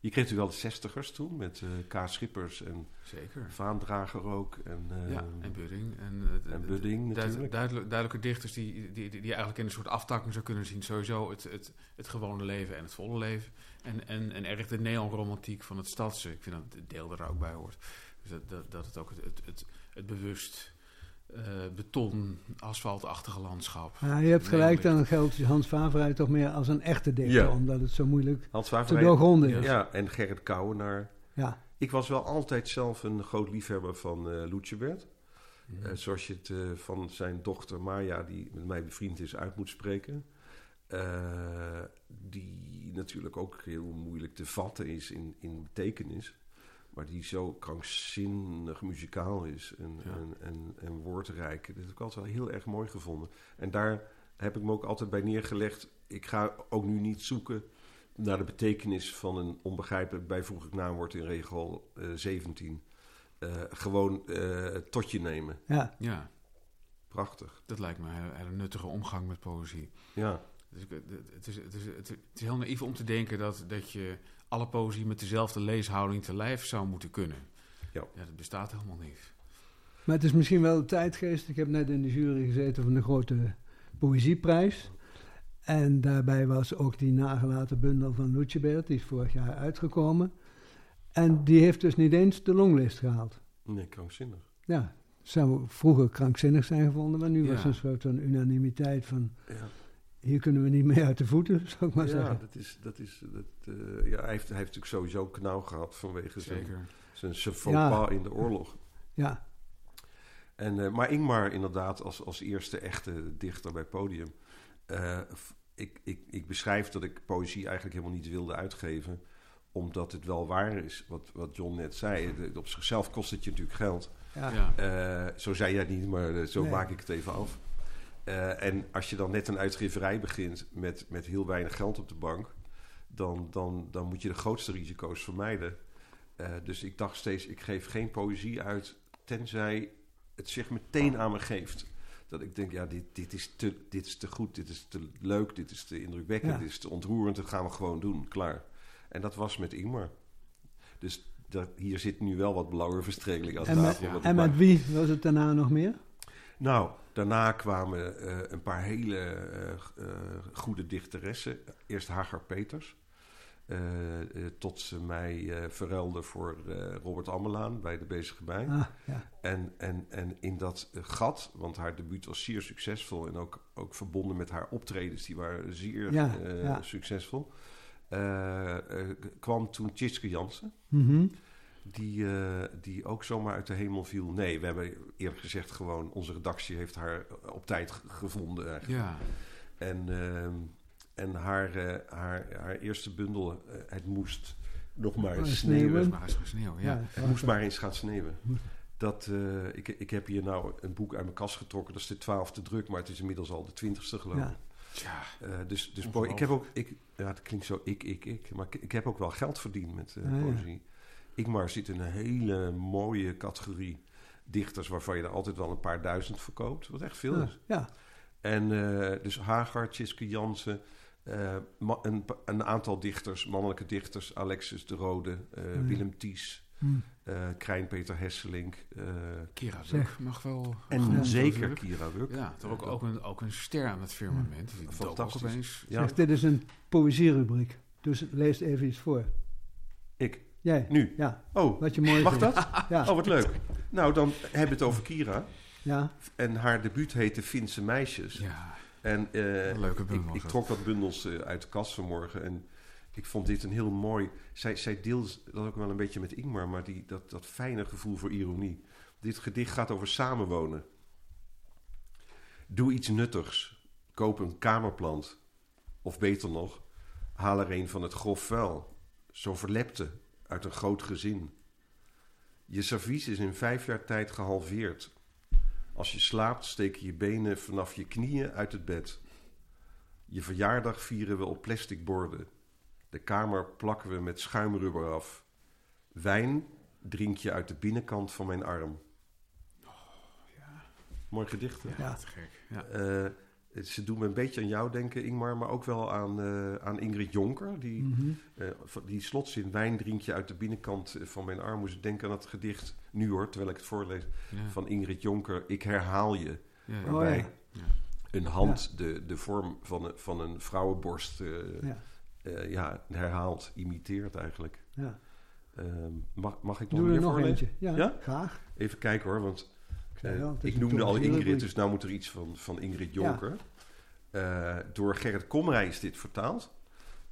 Je kreeg natuurlijk wel de zestigers toen met K. Schippers en Zeker. Vaandrager ook. En, ja, en Budding. En, eh, en Budding natuurlijk. duidelijk- duidelijke dichters die, die, die, eigenlijk in een soort aftakking zou kunnen zien. Sowieso het, het, het gewone leven en het volle leven. En, en, en erg de neonromantiek van het stadse. Ik vind dat het deel er ook bij hoort. Dus dat, dat, dat het ook het, het, het, het bewust eh, beton, asfaltachtige landschap. Ja, je hebt gelijk, dan geldt Hans Favrij toch meer als een echte dichter, Ja. omdat het zo moeilijk Hans te doorgronden Ja. is. Ja, en Gerrit Kouwenaar. Ja, Ik was wel altijd zelf een groot liefhebber van eh Loetjebert. Mhm. Eh, zoals je het eh, van zijn dochter Maya, die met mij bevriend is, uit moet spreken. Eh, die natuurlijk ook heel moeilijk te vatten is in, in betekenis. Maar die zo krankzinnig muzikaal is en, Ja. en, en, en woordrijk. Dat heb ik altijd wel heel erg mooi gevonden. En daar heb ik me ook altijd bij neergelegd. Ik ga ook nu niet zoeken naar de betekenis van een onbegrijpelijk bijvoeglijk naamwoord in regel eh, 17. Eh, gewoon eh, tot je nemen. ja, ja, Prachtig. dat lijkt me een nuttige omgang met poëzie. Ja, Dus het, het, is, het, is, het, is heel naïef om te denken dat, dat je alle poëzie met dezelfde leeshouding te lijf zou moeten kunnen. Ja. dat bestaat helemaal niet. maar het is misschien wel de tijdgeest. Ik heb net in de jury gezeten van de grote poëzieprijs. En daarbij was ook die nagelaten bundel van Lutjebert, die is vorig jaar uitgekomen. En die heeft dus niet eens de longlist gehaald. nee, krankzinnig. Ja, zou vroeger krankzinnig zijn gevonden, maar nu Ja. was er een soort van unanimiteit van... Ja, hier kunnen we niet mee uit de voeten, zou ik maar ja zeggen. dat is... Dat is dat, eh, ja, hij, heeft, hij heeft natuurlijk sowieso knauw gehad vanwege zijn, Zeker. zijn, zijn faux Ja. pas in de oorlog. Ja, En, eh, maar Ingmar inderdaad als, als eerste echte dichter bij Podium. Eh, ik, ik, ik beschrijf dat ik poëzie eigenlijk helemaal niet wilde uitgeven. Omdat het wel waar is, wat, wat John net zei. Op zichzelf kost het je natuurlijk geld. ja. Ja. Eh, zo zei jij niet, maar zo Nee. maak ik het even af. Eh, en als je dan net een uitgeverij begint met, met heel weinig geld op de bank, dan, dan, dan moet je de grootste risico's vermijden. Eh, dus ik dacht steeds, ik geef geen poëzie uit, tenzij het zich meteen aan me geeft. Dat ik denk, ja, dit, dit, is, te, dit is te goed, dit is te leuk, dit is te indrukwekkend, Ja. dit is te ontroerend, dat gaan we gewoon doen, klaar. En dat was met Ingmar. Dus dat, hier zit nu wel wat belangenverstrengeling aan En, tafel. met, en ik met wie was het daarna nog meer? Nou, daarna kwamen eh, een paar hele eh, eh, goede dichteressen. Eerst Hagar Peters. tot ze mij eh verruilde voor Robert Ammelaan bij de Bezige Bij. Ah, ja. En, en, en in dat gat, want haar debuut was zeer succesvol... en ook, ook verbonden met haar optredens, die waren zeer Ja, ja. succesvol... kwam toen Tjitske Jansen... Mhm. Die, eh, die ook zomaar uit de hemel viel. Nee, we hebben eerlijk gezegd gewoon... Onze redactie heeft haar op tijd gevonden eigenlijk. ja. En, ehm, en haar, eh, haar, haar eerste bundel, eh, Het moest nog maar eens sneeuwen. sneeuwen. Maar eens gaan sneeuwen, ja. Het moest maar eens gaan sneeuwen. Dat, eh, ik, ik heb hier nou een boek uit mijn kast getrokken. Dat is de twaalfde druk, maar het is inmiddels al de twintigste geloof ik. Ja. Eh, dus dus ik heb ook, ik, ja, het klinkt zo ik, ik, ik, maar ik, ik heb ook wel geld verdiend met eh, Ah, ja. Ikmar zit in een hele mooie categorie dichters waarvan je er altijd wel een paar duizend verkoopt, wat echt veel Ja, is. ja. En eh, dus Hagar, Tjiske Jansen, Eh, een, een aantal dichters, mannelijke dichters, Alexis de Rode, eh, Ja. Willem Ties, eh Krijn Peter Hesselink eh, Kira. Wuk mag wel... en zeker Kira Wuk. Ja, toch ook, ook, een, ook een ster aan het firmament. Ook Fantastisch. Ja. Zeg, dit is een poëzierubriek. Dus lees even iets voor. Ik, Jij? nu. Ja, Oh, wat je mooi mag vindt. dat? [LAUGHS] Ja. Oh, wat leuk. Nou, dan hebben we het over Kira. ja. En haar debuut heette Finse Meisjes. Ja, En eh, een leuke ik, bundel. ik trok wat bundels eh, uit de kast vanmorgen en ik vond dit een heel mooi... Zij, zij deelt dat ook wel een beetje met Ingmar, maar die, dat, dat fijne gevoel voor ironie. Dit gedicht gaat over samenwonen. Doe iets nuttigs. Koop een kamerplant. Of beter nog, haal er een van het grof vuil. Zo verlepte uit een groot gezin. Je servies is in vijf jaar tijd gehalveerd. Als je slaapt, steken je benen vanaf je knieën uit het bed. Je verjaardag vieren we op plastic borden. De kamer plakken we met schuimrubber af. Wijn drink je uit de binnenkant van mijn arm. Mooi gedicht, hè? Ja, Ja. te gek. Ja. Eh, ze doen me een beetje aan jou denken, Ingmar, maar ook wel aan, eh, aan Ingrid Jonker. Die, Mhm. eh, van- die slotzin, wijn drink je uit de binnenkant eh, van mijn arm. Moest ik denken aan het gedicht, nu hoor, terwijl ik het voorlees, Ja. van Ingrid Jonker. Ik herhaal je. Ja, ja. Oh, Waarbij ja. Ja. een hand de, de vorm van een, van een vrouwenborst eh, Ja. eh, ja, herhaalt, imiteert eigenlijk. ja. Ehm, mag, mag ik nog Doe er meer nog voorlezen? eentje. Ja? graag. Even kijken hoor, want Is ik noemde al. Ingrid, dus nou moet er iets van, van Ingrid Jonker. Eh, door Gerrit Komrij is dit vertaald.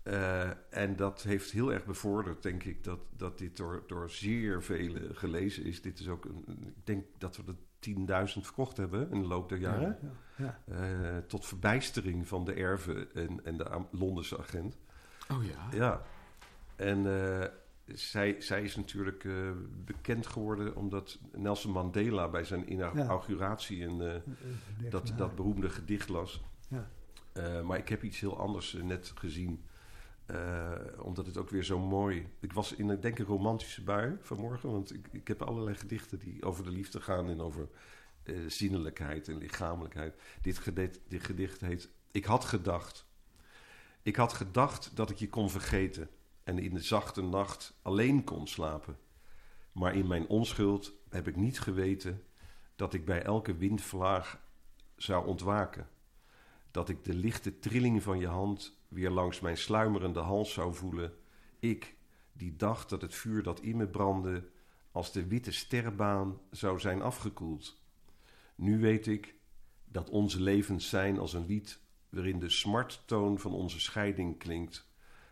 Eh, en dat heeft heel erg bevorderd, denk ik, dat, dat dit door, door zeer velen gelezen is. Dit is ook een, ik denk dat we er 10.000 verkocht hebben in de loop der jaren. Ja, ja. Eh, tot verbijstering van de erven en, en de Londense agent. Oh ja. Ja. En eh, zij, zij is natuurlijk eh, bekend geworden omdat Nelson Mandela bij zijn inauguratie een, eh, dat, dat beroemde gedicht las. Ja. Eh, maar ik heb iets heel anders net gezien. Omdat het ook weer zo mooi... Ik was in een, denk ik, romantische bui vanmorgen. Want ik, ik heb allerlei gedichten die over de liefde gaan... en over zinnelijkheid en lichamelijkheid. Dit gedicht, dit gedicht heet... Ik had gedacht. Ik had gedacht dat ik je kon vergeten... en in de zachte nacht alleen kon slapen. Maar in mijn onschuld heb ik niet geweten... dat ik bij elke windvlaag zou ontwaken dat ik de lichte trilling van je hand weer langs mijn sluimerende hals zou voelen. Ik, die dacht dat het vuur dat in me brandde als de witte sterrenbaan zou zijn afgekoeld. Nu weet ik dat onze levens zijn als een lied waarin de smarttoon van onze scheiding klinkt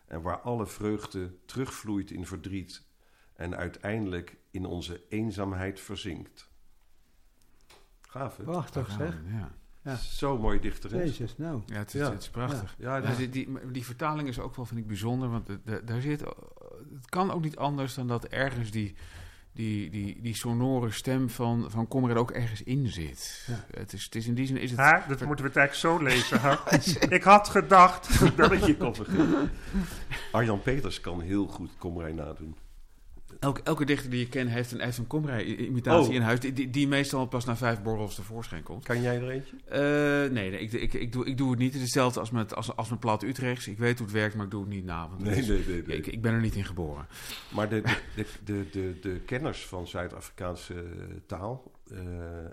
en waar alle vreugde terugvloeit in verdriet en uiteindelijk in onze eenzaamheid verzinkt. Gaaf, hè? Prachtig zeg. Ja, Ja. Zo mooi dichteres. Jezus, nou. ja, het, is, Ja. het is prachtig. Ja, Ja, dus- die, die, die vertaling is ook wel, vind ik, bijzonder. Want de- de- daar zit, het kan ook niet anders dan dat ergens die, die, die, die sonore stem van, van Comrade ook ergens in zit. Ja. Het, is, het is in die zin is het... Dat moeten we het eigenlijk zo [LAUGHS] lezen. Hè? [LAUGHS] ik had gedacht. [LAUGHS] dat ik je kon vergeten. Arjan Peters kan heel goed Komrij nadoen. Elke, elke dichter die je kent heeft een, heeft een Comrade-imitatie Oh. in huis... Die, die, die meestal pas na vijf borrels tevoorschijn komt. Kan jij er eentje? Eh, nee, nee ik, ik, ik, doe, ik doe het niet. Het is hetzelfde als met, als, als met plat Utrechts. Ik weet hoe het werkt, maar ik doe het niet na. Want het is- nee, nee. Ik, ik ben er niet in geboren. Maar de, de, de, de, de, kenners van Zuid-Afrikaanse eh, taal... eh,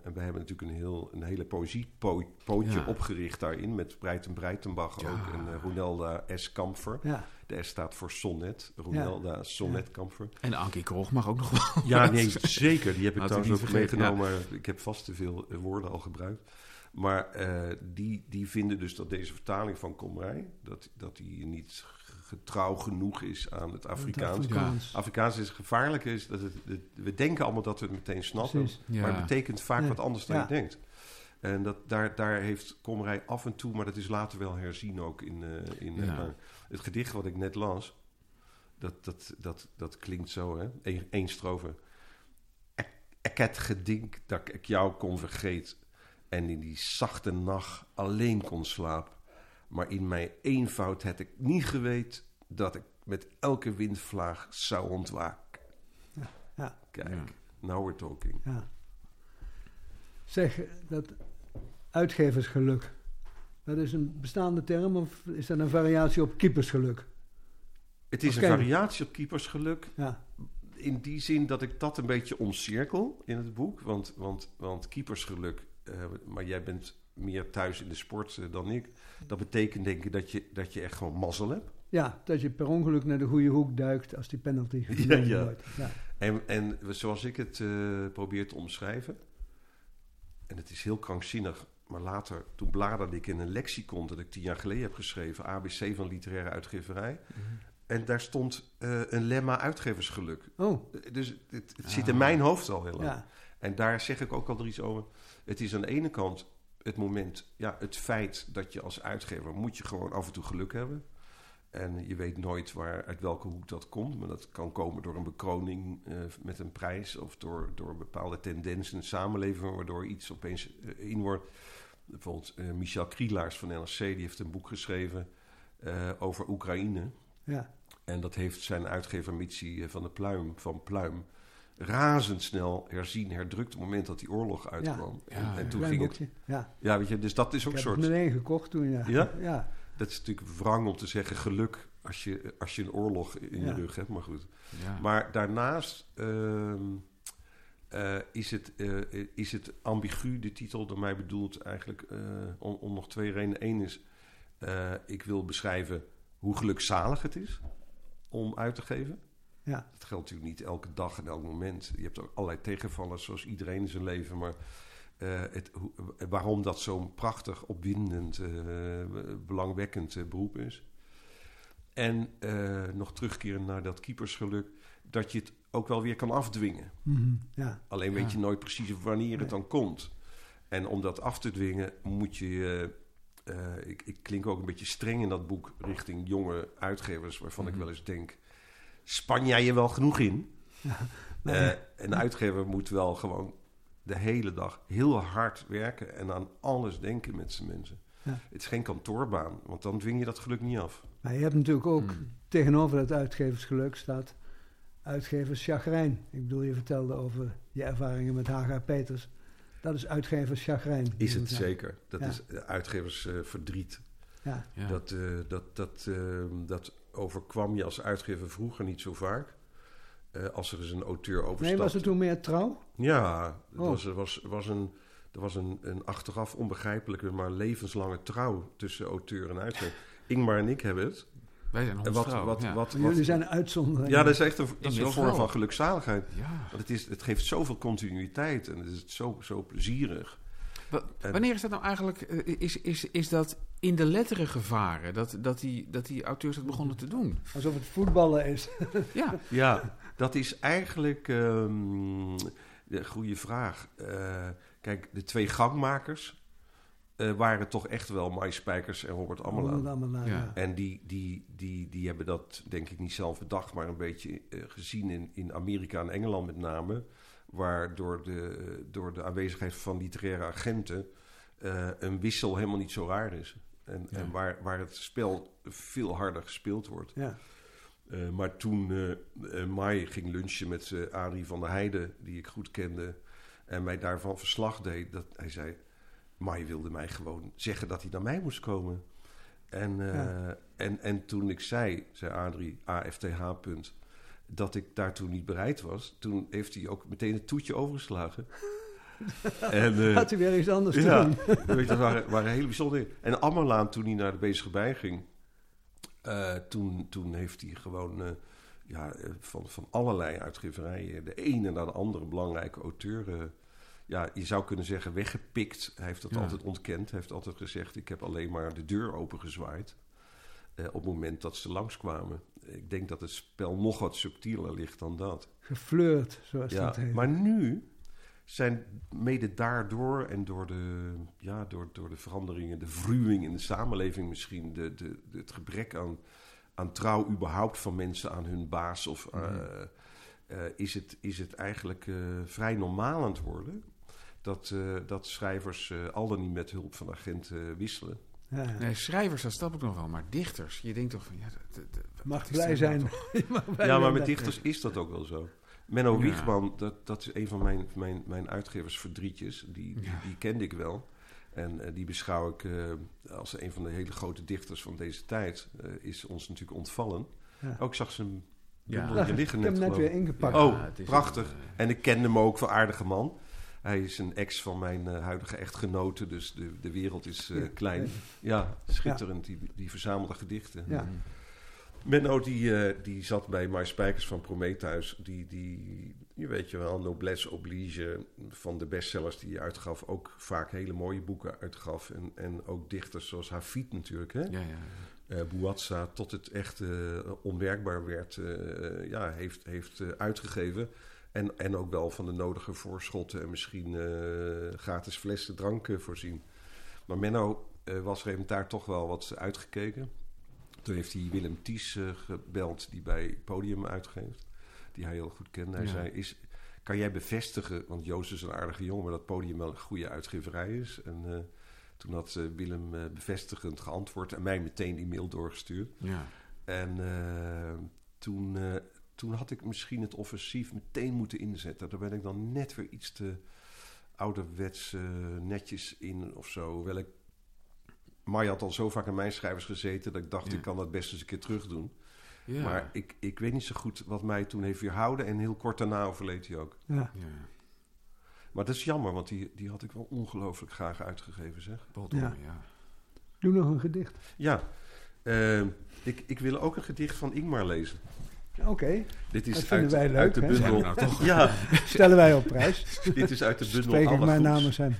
en we hebben natuurlijk een, heel, een hele poëziepootje Ja. opgericht daarin... met Breiten Breitenbach Ja. ook en uh, Ronelda S. Kamfer. Ja, De S staat voor sonnet. Ronelda Sonnet Kamfer. En Ankie Krog mag ook nog wel. Ja, [LAUGHS] nee, zeker. Die heb ik trouwens ook vergeten, meegenomen. maar Ik heb vast te veel eh, woorden al gebruikt. Maar eh, die, die vinden dus dat deze vertaling van Komrij... dat, dat die niet getrouw genoeg is aan het Afrikaans. Afrikaans. Afrikaans is gevaarlijk. Is dat het, het- we denken allemaal dat we het meteen snappen. Ja. Maar het betekent vaak Ja. wat anders dan Ja. je denkt. En dat, daar, daar heeft Komrij af en toe... maar dat is later wel herzien ook in, eh, in eh, Ja. Het gedicht wat ik net las... dat, dat, dat, dat klinkt zo, hè? Eén één strofe. Ik, het gedink dat ik jou kon vergeet... en in die zachte nacht alleen kon slapen. Maar in mijn eenvoud had ik niet geweten... dat ik met elke windvlaag zou ontwaken. Ja, ja. Kijk, Ja. now we're talking. Ja. Zeg, dat uitgeversgeluk, Dat is een bestaande term of is dat een variatie op keepersgeluk? Het is een variatie op keepersgeluk. Ja, In die zin dat ik dat een beetje omcirkel in het boek. Want, want, want keepersgeluk, eh, maar jij bent meer thuis in de sport eh, dan ik. Dat betekent denk ik dat je, dat je echt gewoon mazzel hebt. ja, dat je per ongeluk naar de goede hoek duikt als die penalty genomen ja. wordt. Ja. En, en zoals ik het eh, probeer te omschrijven. En het is heel krankzinnig. Maar later, toen bladerde ik in een lexicon dat ik tien jaar geleden heb geschreven. ABC van literaire uitgeverij. En daar stond eh, een lemma uitgeversgeluk. Oh, Dus het, het Ah. zit in mijn hoofd al heel lang. ja. En daar zeg ik ook al iets over. Het is aan de ene kant het moment, ja, het feit dat je als uitgever moet je gewoon af en toe geluk hebben. En je weet nooit waar, uit welke hoek dat komt. Maar dat kan komen door een bekroning eh, met een prijs. Of door, door bepaalde tendensen in de samenleving waardoor iets opeens eh, in wordt. Bijvoorbeeld eh, Michel Krielaars van NRC, die heeft een boek geschreven eh, over Oekraïne. ja. En dat heeft zijn uitgever Mitsi eh, van de Pluim, van Pluim razendsnel herzien, herdrukt op het moment dat die oorlog uitkwam. Ja, en, ja. en toen ging het. Ja, Ja, weet je, dus dat is ik ook een heb het soort. meteen gekocht toen, ja. Ja? Ja, Dat is natuurlijk wrang om te zeggen geluk als je, als je een oorlog in Ja. je rug hebt, maar goed. Ja. Maar daarnaast ehm, eh, is, het, eh, is het ambigu, de titel door mij bedoeld, eigenlijk eh, om, om nog twee redenen. Eén is, eh, ik wil beschrijven hoe gelukzalig het is om uit te geven. ja. Dat geldt natuurlijk niet elke dag en elk moment. Je hebt ook allerlei tegenvallers, zoals iedereen in zijn leven. Maar eh, het, hoe- waarom dat zo'n prachtig, opwindend, eh, belangwekkend eh, beroep is. En eh, nog terugkeren naar dat keepersgeluk, dat je het ook wel weer kan afdwingen. Mhm, ja. Alleen Ja. weet je nooit precies wanneer het dan komt. En om dat af te dwingen moet je... eh, ik, ik klink ook een beetje streng in dat boek richting jonge uitgevers... waarvan ik Mhm. wel eens denk... Span jij je wel genoeg in? [LAUGHS] Nee. Eh, een uitgever moet wel gewoon de hele dag heel hard werken... en aan alles denken met zijn mensen. Ja. Het is geen kantoorbaan, want dan dwing je dat geluk niet af. Maar je hebt natuurlijk ook Hmm. tegenover dat uitgeversgeluk staat uitgeverschagrijn. Ik bedoel, je vertelde over je ervaringen met Haga Peters. Dat is uitgeverschagrijn. Is moet het zeker. Dat Ja. is uitgeversverdriet. Ja, Ja. Dat, eh, dat, dat, eh, dat overkwam je als uitgever vroeger niet zo vaak. Eh, als er eens een auteur overstapte. nee, was het toen meer trouw? Ja, het Oh. was, er was, was een, er was een, een achteraf onbegrijpelijke, maar levenslange trouw tussen auteur en uitgever. Ingmar en ik hebben het. Wij zijn En wat, wat, ja. wat, Jullie zijn een uitzondering. ja, dat is echt een, dat is een vorm van gelukzaligheid. Ja. Want het, is, het geeft zoveel continuïteit en het is zo, zo plezierig. Wa- En- Wanneer is dat nou eigenlijk? eh, Is, is, is dat in de letteren gevaren? Dat, dat, die, dat die auteurs dat begonnen te doen? Alsof het voetballen is. [LAUGHS] Ja. Ja, dat is eigenlijk ehm de goede vraag. Eh, kijk, de twee gangmakers eh, waren toch echt wel Mai Spijkers en Robert Ammerlaan. Ja. En die, die, die, die hebben dat denk ik niet zelf bedacht, maar een beetje eh, gezien in, in Amerika en Engeland met name. Waar door de, door de aanwezigheid van literaire agenten eh, een wissel helemaal niet zo raar is. En, Ja. en waar, waar het spel veel harder gespeeld wordt. Ja. Eh, maar toen Mai ging lunchen met Adrie van der Heijden, die ik goed kende, en mij daarvan verslag deed, dat hij zei: Mai wilde mij gewoon zeggen dat hij naar mij moest komen. En, eh, Ja. en, en toen ik zei, zei Adrie, AFTH, punt, dat ik daartoe niet bereid was, toen heeft hij ook meteen het toetje overgeslagen. [LAUGHS] en, eh, Had hij weer iets anders ja, doen. [LAUGHS] weet je, dat waren, waren hele bijzondere dingen. En Ammerlaan, toen hij naar de bezige bij ging, eh, toen, toen heeft hij gewoon ja, van, van allerlei uitgeverijen, de ene naar de andere belangrijke auteur, ja, je zou kunnen zeggen, weggepikt. Hij heeft dat Ja. altijd ontkend. Hij heeft altijd gezegd, ik heb alleen maar de deur opengezwaaid. eh, op het moment dat ze langskwamen. Ik denk dat het spel nog wat subtieler ligt dan dat. Geflirt, zoals Ja, dat heet. maar nu zijn mede daardoor en door de, ja, door, door de veranderingen, de verruwing in de samenleving misschien, de, de, de- het gebrek aan, aan trouw überhaupt van mensen aan hun baas, of, eh, eh, is, het, is het eigenlijk vrij normaal aan het worden dat, eh, dat schrijvers eh, al dan niet met hulp van agenten eh, wisselen. Ja. Nee, schrijvers, dat snap ik nog wel, maar dichters. Je denkt toch van, ja, dat, dat- dat- Mag blij zijn. nou [LAUGHS] mag blij Ja, maar met dichters is dat ook wel zo. Menno Ja. Wiegman, dat, dat is een van mijn, mijn, mijn uitgeversverdrietjes. Die, die, Ja. die kende ik wel. En eh, die beschouw ik eh, als een van de hele grote dichters van deze tijd. Eh, is ons natuurlijk ontvallen. Ja. Ook zag ze hem Ja. hier ik liggen heb net. hem net weer ingepakt. Oh, prachtig. een, En ik kende hem ook voor aardige man. Hij is een ex van mijn eh, huidige echtgenote, dus de, de wereld is eh, Ja. klein. Ja, schitterend, die, die verzamelde gedichten. Ja. Menno, die, eh, die zat bij My Spijkers van Prometheus. Die, die, je weet je wel, Noblesse Oblige van de bestsellers die hij uitgaf. Ook vaak hele mooie boeken uitgaf. En, en ook dichters zoals Hafid natuurlijk, hè? Ja, ja. eh Bouazza, tot het echt eh, onwerkbaar werd, eh, ja, heeft, heeft uitgegeven. En, en ook wel van de nodige voorschotten en misschien eh, gratis flessen drank voorzien. Maar Menno eh, was er daar toch wel wat uitgekeken. Toen heeft hij Willem Ties eh, gebeld, die bij Podium uitgeeft. Die hij heel goed kende. Hij Ja. zei, is, kan jij bevestigen, want Joost is een aardige jongen... maar dat Podium wel een goede uitgeverij is. En toen had Willem bevestigend geantwoord... en mij meteen die mail doorgestuurd. ja. En toen, toen had ik misschien het offensief meteen moeten inzetten. Daar ben ik dan net weer iets te ouderwets eh, netjes in of zo. Hoewel ik... Maya had al zo vaak aan mijn schrijvers gezeten... dat ik dacht, Ja. ik kan dat best eens een keer terug doen. Ja. Maar ik, ik weet niet zo goed wat mij toen heeft weerhouden. En heel kort daarna overleed hij ook. Ja. ja. Maar dat is jammer, want die, die had ik wel ongelooflijk graag uitgegeven, zeg. Baldor, Ja. ja. Doe nog een gedicht. Ja, eh, ik, ik wil ook een gedicht van Ingmar lezen. Oké, Dit is Dat vinden uit, wij leuk, uit de? Zijn bundel. nou toch? Ja, stellen wij op prijs. [LAUGHS] dit is uit de bundel Spreek ik mijn namens hem.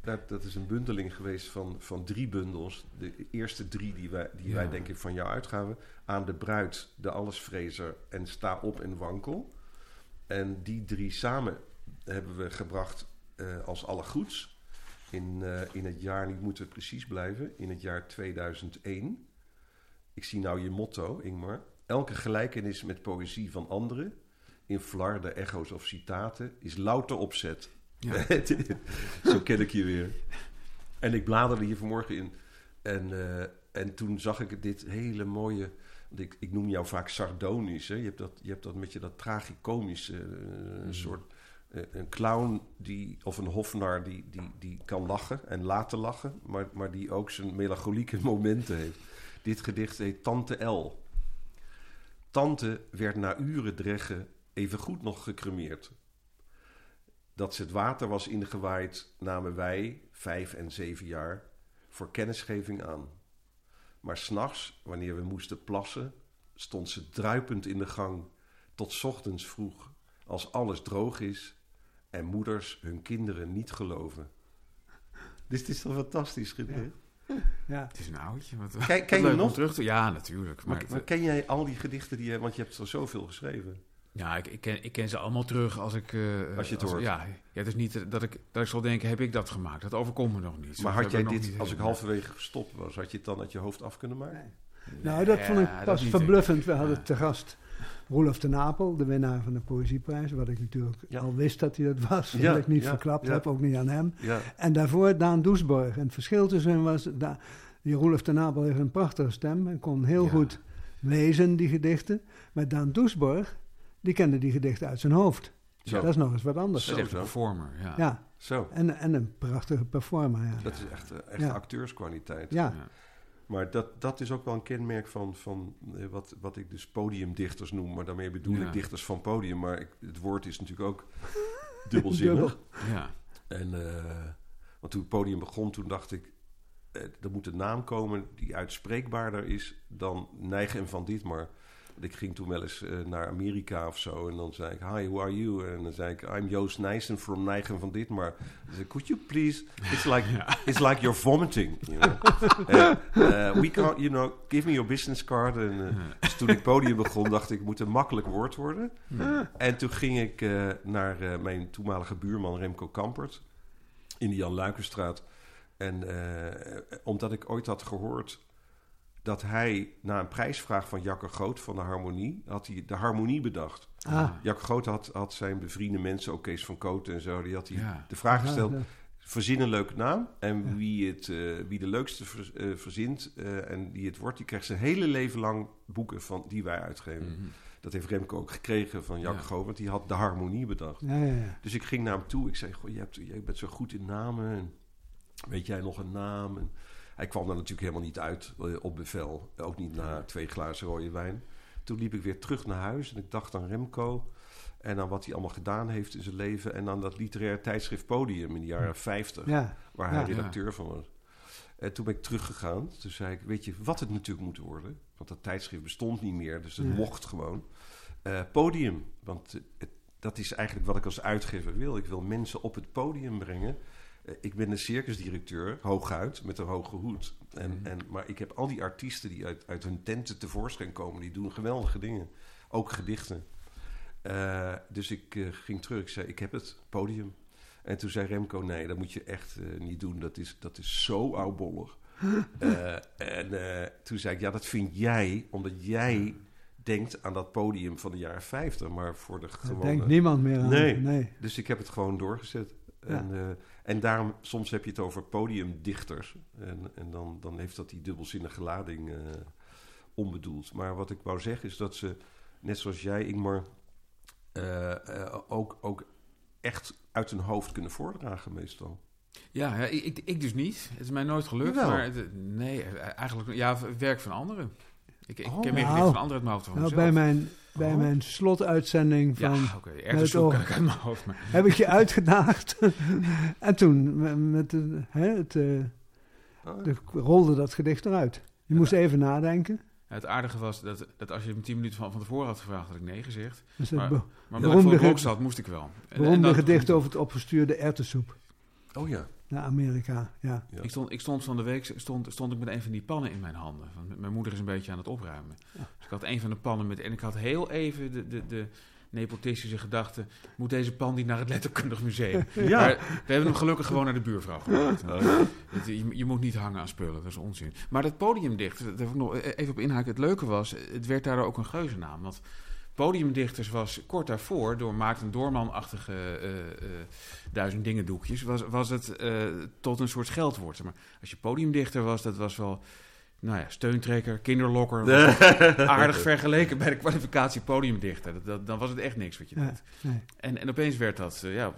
Dat, dat is een bundeling geweest van, van drie bundels. De eerste drie die wij, die Ja. wij denk ik van jou uitgaven. Aan de bruid, de allesvrezer en sta op en wankel. En die drie samen hebben we gebracht eh, als alle goeds. In, eh, in het jaar, niet moeten we precies blijven, in het jaar 2001. Ik zie nou je motto, Ingmar. Elke gelijkenis met poëzie van anderen, in flarde, echo's of citaten, is louter opzet. Ja. [LAUGHS] Zo ken ik je weer. En ik bladerde hier vanmorgen in. En, eh, en toen zag ik dit hele mooie... Ik, ik noem jou vaak sardonisch. Hè? Je, hebt dat, je hebt dat met je dat tragicomische... een soort... eh, een clown die, of een hofnar die, die, die kan lachen en laten lachen... Maar, maar die ook zijn melancholieke momenten heeft. Dit gedicht heet Tante L. Tante werd na uren dreggen evengoed nog gecremeerd. Dat ze het water was ingewaaid, namen wij, vijf en zeven jaar, voor kennisgeving aan. Maar s'nachts, wanneer we moesten plassen, stond ze druipend in de gang tot 's ochtends vroeg, als alles droog is en moeders hun kinderen niet geloven. Dit is toch fantastisch gedicht? [LAUGHS] Ja. Het is een oudje. Wat, Ken- wat ken je nog? terug te... Ja, natuurlijk. Maar, Maar, maar ken jij al die gedichten die je... Want je hebt er zoveel geschreven. ja, ik, ik, ken, ik ken ze allemaal terug als ik... eh, Als je het hoort. Ja, ja, het is niet dat ik, dat ik zal denken, heb ik dat gemaakt? Dat overkomt me nog niet. Maar had jij dit, als ik halverwege gestopt was, had je het dan uit je hoofd af kunnen maken? Nou, dat vond ik pas verbluffend. We hadden Ja. te gast Roelof de Napel, de winnaar van de Poëzieprijs. Wat ik natuurlijk Ja. al wist dat hij dat was. Ja, wat ik niet ja, verklapt ja. heb, ook niet aan hem. Ja, En daarvoor Daan Doesborg. En het verschil tussen hen was... Da die Roelof de Napel heeft een prachtige stem en kon heel Ja. goed lezen, die gedichten. Maar Daan Doesborg, die kende die gedichten uit zijn hoofd. Zo. Dat is nog eens wat anders. Dat is een performer, ja. Ja, zo. en, en een prachtige performer, ja. Dat is echt, eh, echt Ja. acteurskwaliteit. Ja, Ja. Maar dat, dat is ook wel een kenmerk van, van eh, wat, wat ik dus podiumdichters noem. Maar daarmee bedoel Ja. ik dichters van podium. Maar ik, het woord is natuurlijk ook [LAUGHS] dubbelzinnig. Dubbel. Ja. En, eh, want toen het podium begon, toen dacht ik... eh, er moet een naam komen die uitspreekbaarder is dan Nijgen en Van Dietmar. Want ik ging toen wel eens eh, naar Amerika of zo. En dan zei ik, hi, who are you? En dan zei ik, I'm Joost Nijssen from Nijgen van Dietmar. Dan zei ik, could you please... It's like, it's like you're vomiting. You know? [LAUGHS] Eh, we can't, you know, give me your business card. En, eh, dus toen ik podium begon, dacht ik, moet een makkelijk woord worden. En toen ging ik naar mijn toenmalige buurman Remco Kampert in de Jan Luikenstraat. En omdat ik ooit had gehoord dat hij na een prijsvraag van Jacke Groot van de Harmonie, had hij de Harmonie bedacht. Ah, Jacke Groot had, had zijn bevriende mensen, ook Kees van Kooten en zo, die had hij Ja. de vraag gesteld, ja. verzin een leuke naam. En Ja. wie, het, eh, wie de leukste ver- eh, verzint eh, en die het wordt, die krijgt zijn hele leven lang boeken van, die wij uitgeven. Mhm. Dat heeft Remco ook gekregen van Jacke Ja. Groot, want die had de Harmonie bedacht. Ja, ja, ja. Dus ik ging naar hem toe. Ik zei, goh, je, hebt, je bent zo goed in namen. En weet jij nog een naam? En hij kwam er natuurlijk helemaal niet uit eh, op bevel. Ook niet na twee glazen rode wijn. Toen liep ik weer terug naar huis en ik dacht aan Remco. En aan wat hij allemaal gedaan heeft in zijn leven. En aan dat literair tijdschrift Podium in de jaren 50. Ja, Waar hij Ja. redacteur van was. En toen ben ik teruggegaan. Toen zei ik, weet je wat het natuurlijk moet worden? Want dat tijdschrift bestond niet meer, dus het Ja. mocht gewoon. Eh, podium, want het, dat is eigenlijk wat ik als uitgever wil. Ik wil mensen op het podium brengen. Eh, ik ben een circusdirecteur, hooguit, met een hoge hoed. En, Mhm. en, maar ik heb al die artiesten die uit, uit hun tenten tevoorschijn komen. Die doen geweldige dingen. Ook gedichten. Eh, dus ik eh, ging terug. Ik zei, ik heb het podium. En toen zei Remco, nee, dat moet je echt niet doen. Dat is, dat is zo oudbollig. [LAUGHS] En toen zei ik, ja, dat vind jij, omdat jij denkt aan dat podium van de jaren 50. Maar voor de daar gewone... denkt niemand meer aan. Nee. nee. Dus ik heb het gewoon doorgezet. Ja. En, en daarom, soms heb je het over podiumdichters. En, en dan, dan heeft dat die dubbelzinnige lading eh, onbedoeld. Maar wat ik wou zeggen is dat ze, net zoals jij, Ingmar, eh, eh, ook, ook echt uit hun hoofd kunnen voordragen meestal. Ja, ja ik, ik, ik dus niet. Het is mij nooit gelukt. Jawel. Maar het- nee, eigenlijk ja, werk van anderen. Ik, ik Oh. ken meer Nou. gedichten van anderen uit mijn hoofd dan van Nou, mezelf. bij mijn, bij Oh. mijn slotuitzending van... Ja, oké. Ergens kan ik uit mijn hoofd. Maar, heb ik je uitgedaagd. [LAUGHS] en toen met, de, hè, het, eh, de, rolde dat gedicht eruit. Je moest even nadenken. het aardige was dat, dat als je me tien minuten van, van tevoren had gevraagd, had ik nee gezegd. Dus Maar- Maar omdat ik voor de blok zat, moest ik wel. En- en beroemde dat- gedicht over het opgestuurde erwtensoep oh ja. Naar Amerika. Ja. ja. Ik stond, ik stond van de week stond, stond ik met een van die pannen in mijn handen. Want mijn moeder is een beetje aan het opruimen. Ja. Dus ik had een van de pannen met. En ik had heel even de, de, de nepotistische gedachte: moet deze pan niet naar het Letterkundig Museum? [LAUGHS] Ja. Maar we hebben hem gelukkig gewoon naar de buurvrouw gebracht. Het- Je, je moet niet hangen aan spullen, dat is onzin. Maar dat podiumdicht, daar wil ik nog even op inhaken. Het leuke was, het werd daar ook een geuzennaam. Want podiumdichters was kort daarvoor, door Maarten Doorman-achtige eh, eh, duizend dingen doekjes, was, was het eh, tot een soort scheldwoord. Maar als je podiumdichter was, dat was wel... Nou ja, steuntrekker, kinderlokker. [LAUGHS] aardig vergeleken bij de kwalificatie podiumdichter. Dat, dat, dan was het echt niks wat je Ja, deed. nee. En, en opeens werd dat ja,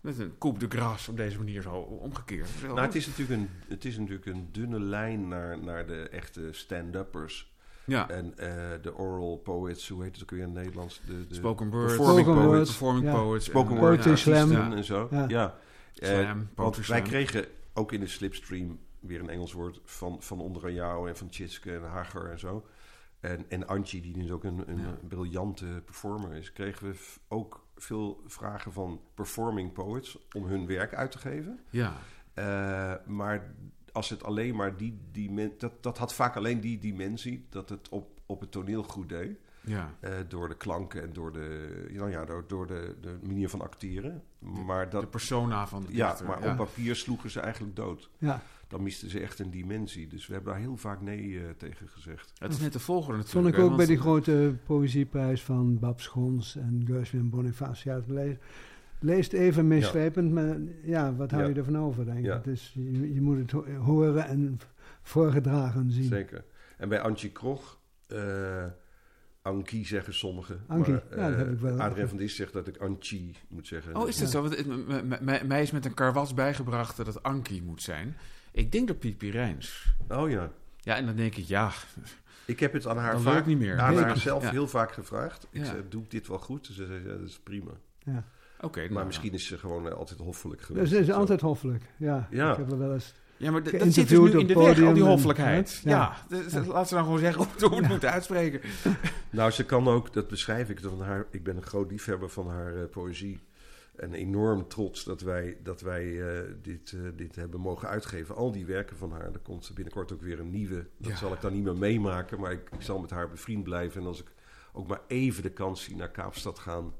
met een coupe de gras op deze manier zo omgekeerd. Zo, Nou, het is natuurlijk een, het is natuurlijk een dunne lijn naar, naar de echte stand-uppers. Ja, En eh, de oral poets, hoe heet het ook weer in het Nederlands? De, de spoken word, performing Spoken poets. word. performing Ja. poets. spoken en, word slam. Ja. en zo. Ja. Ja. Eh, Slam, want wij kregen ook in de slipstream weer een Engels woord van, van onder aan jou en van Tjitske en Hager en zo. En, en Antje, die nu ook een, een Ja. briljante performer is, kregen we ook veel vragen van performing poets om hun werk uit te geven. Ja, Eh, maar als het alleen maar die, die men, dat, dat had vaak alleen die dimensie dat het op, op het toneel goed deed. ja. Eh, door de klanken en door de, nou ja, door, door de, de manier van acteren. Maar, de dat, persona van de ja, dichter. maar op papier sloegen ze eigenlijk dood. Ja. Dan misten ze echt een dimensie. Dus we hebben daar heel vaak nee eh, tegen gezegd. Het is net de volgorde Vond natuurlijk. ik hè, ook bij die grote poëzieprijs van Bab Schons en Gershwin Boniface. Ja, het leest, even meeslepend, maar ja, wat hou Ja. je ervan over, denk ik. Ja. Het is, je, je moet het ho- horen en voorgedragen zien. Zeker. En bij Antje Krog, eh Ankie zeggen sommigen. Ankie, maar, ja, dat eh, heb ik wel. Adrien van Dis zegt dat ik Anchi moet zeggen. Oh, is dat Ja. zo? Want mij is met een karwats bijgebracht dat het Ankie moet zijn. Ik denk dat Piet Pirijns. Oh ja. Ja, en dan denk ik, ja, Ik heb het aan haar, dan vaak, niet meer. aan haar zelf Ja. heel vaak gevraagd. Ik Ja. zei, doe ik dit wel goed? Ze zei, ja, dat is prima. Ja. Oké, nou, maar ja. misschien is ze gewoon eh, altijd hoffelijk geweest. het is Zo. altijd hoffelijk, ja. Ja. Ik heb er wel eens... Ja, maar dat zit dus nu in de weg, al die hoffelijkheid. Ja, Ja. dus Ja. laat ze dan gewoon zeggen hoe we het Ja. moeten uitspreken. [LAUGHS] Nou, ze kan ook, dat beschrijf ik, van haar, ik ben een groot liefhebber van haar eh, poëzie. En enorm trots dat wij, dat wij eh, dit, eh, dit hebben mogen uitgeven. Al die werken van haar. Er komt binnenkort ook weer een nieuwe. Dat Ja. zal ik dan niet meer meemaken. Maar ik, ik zal met haar bevriend blijven. En als ik ook maar even de kans zie naar Kaapstad gaan.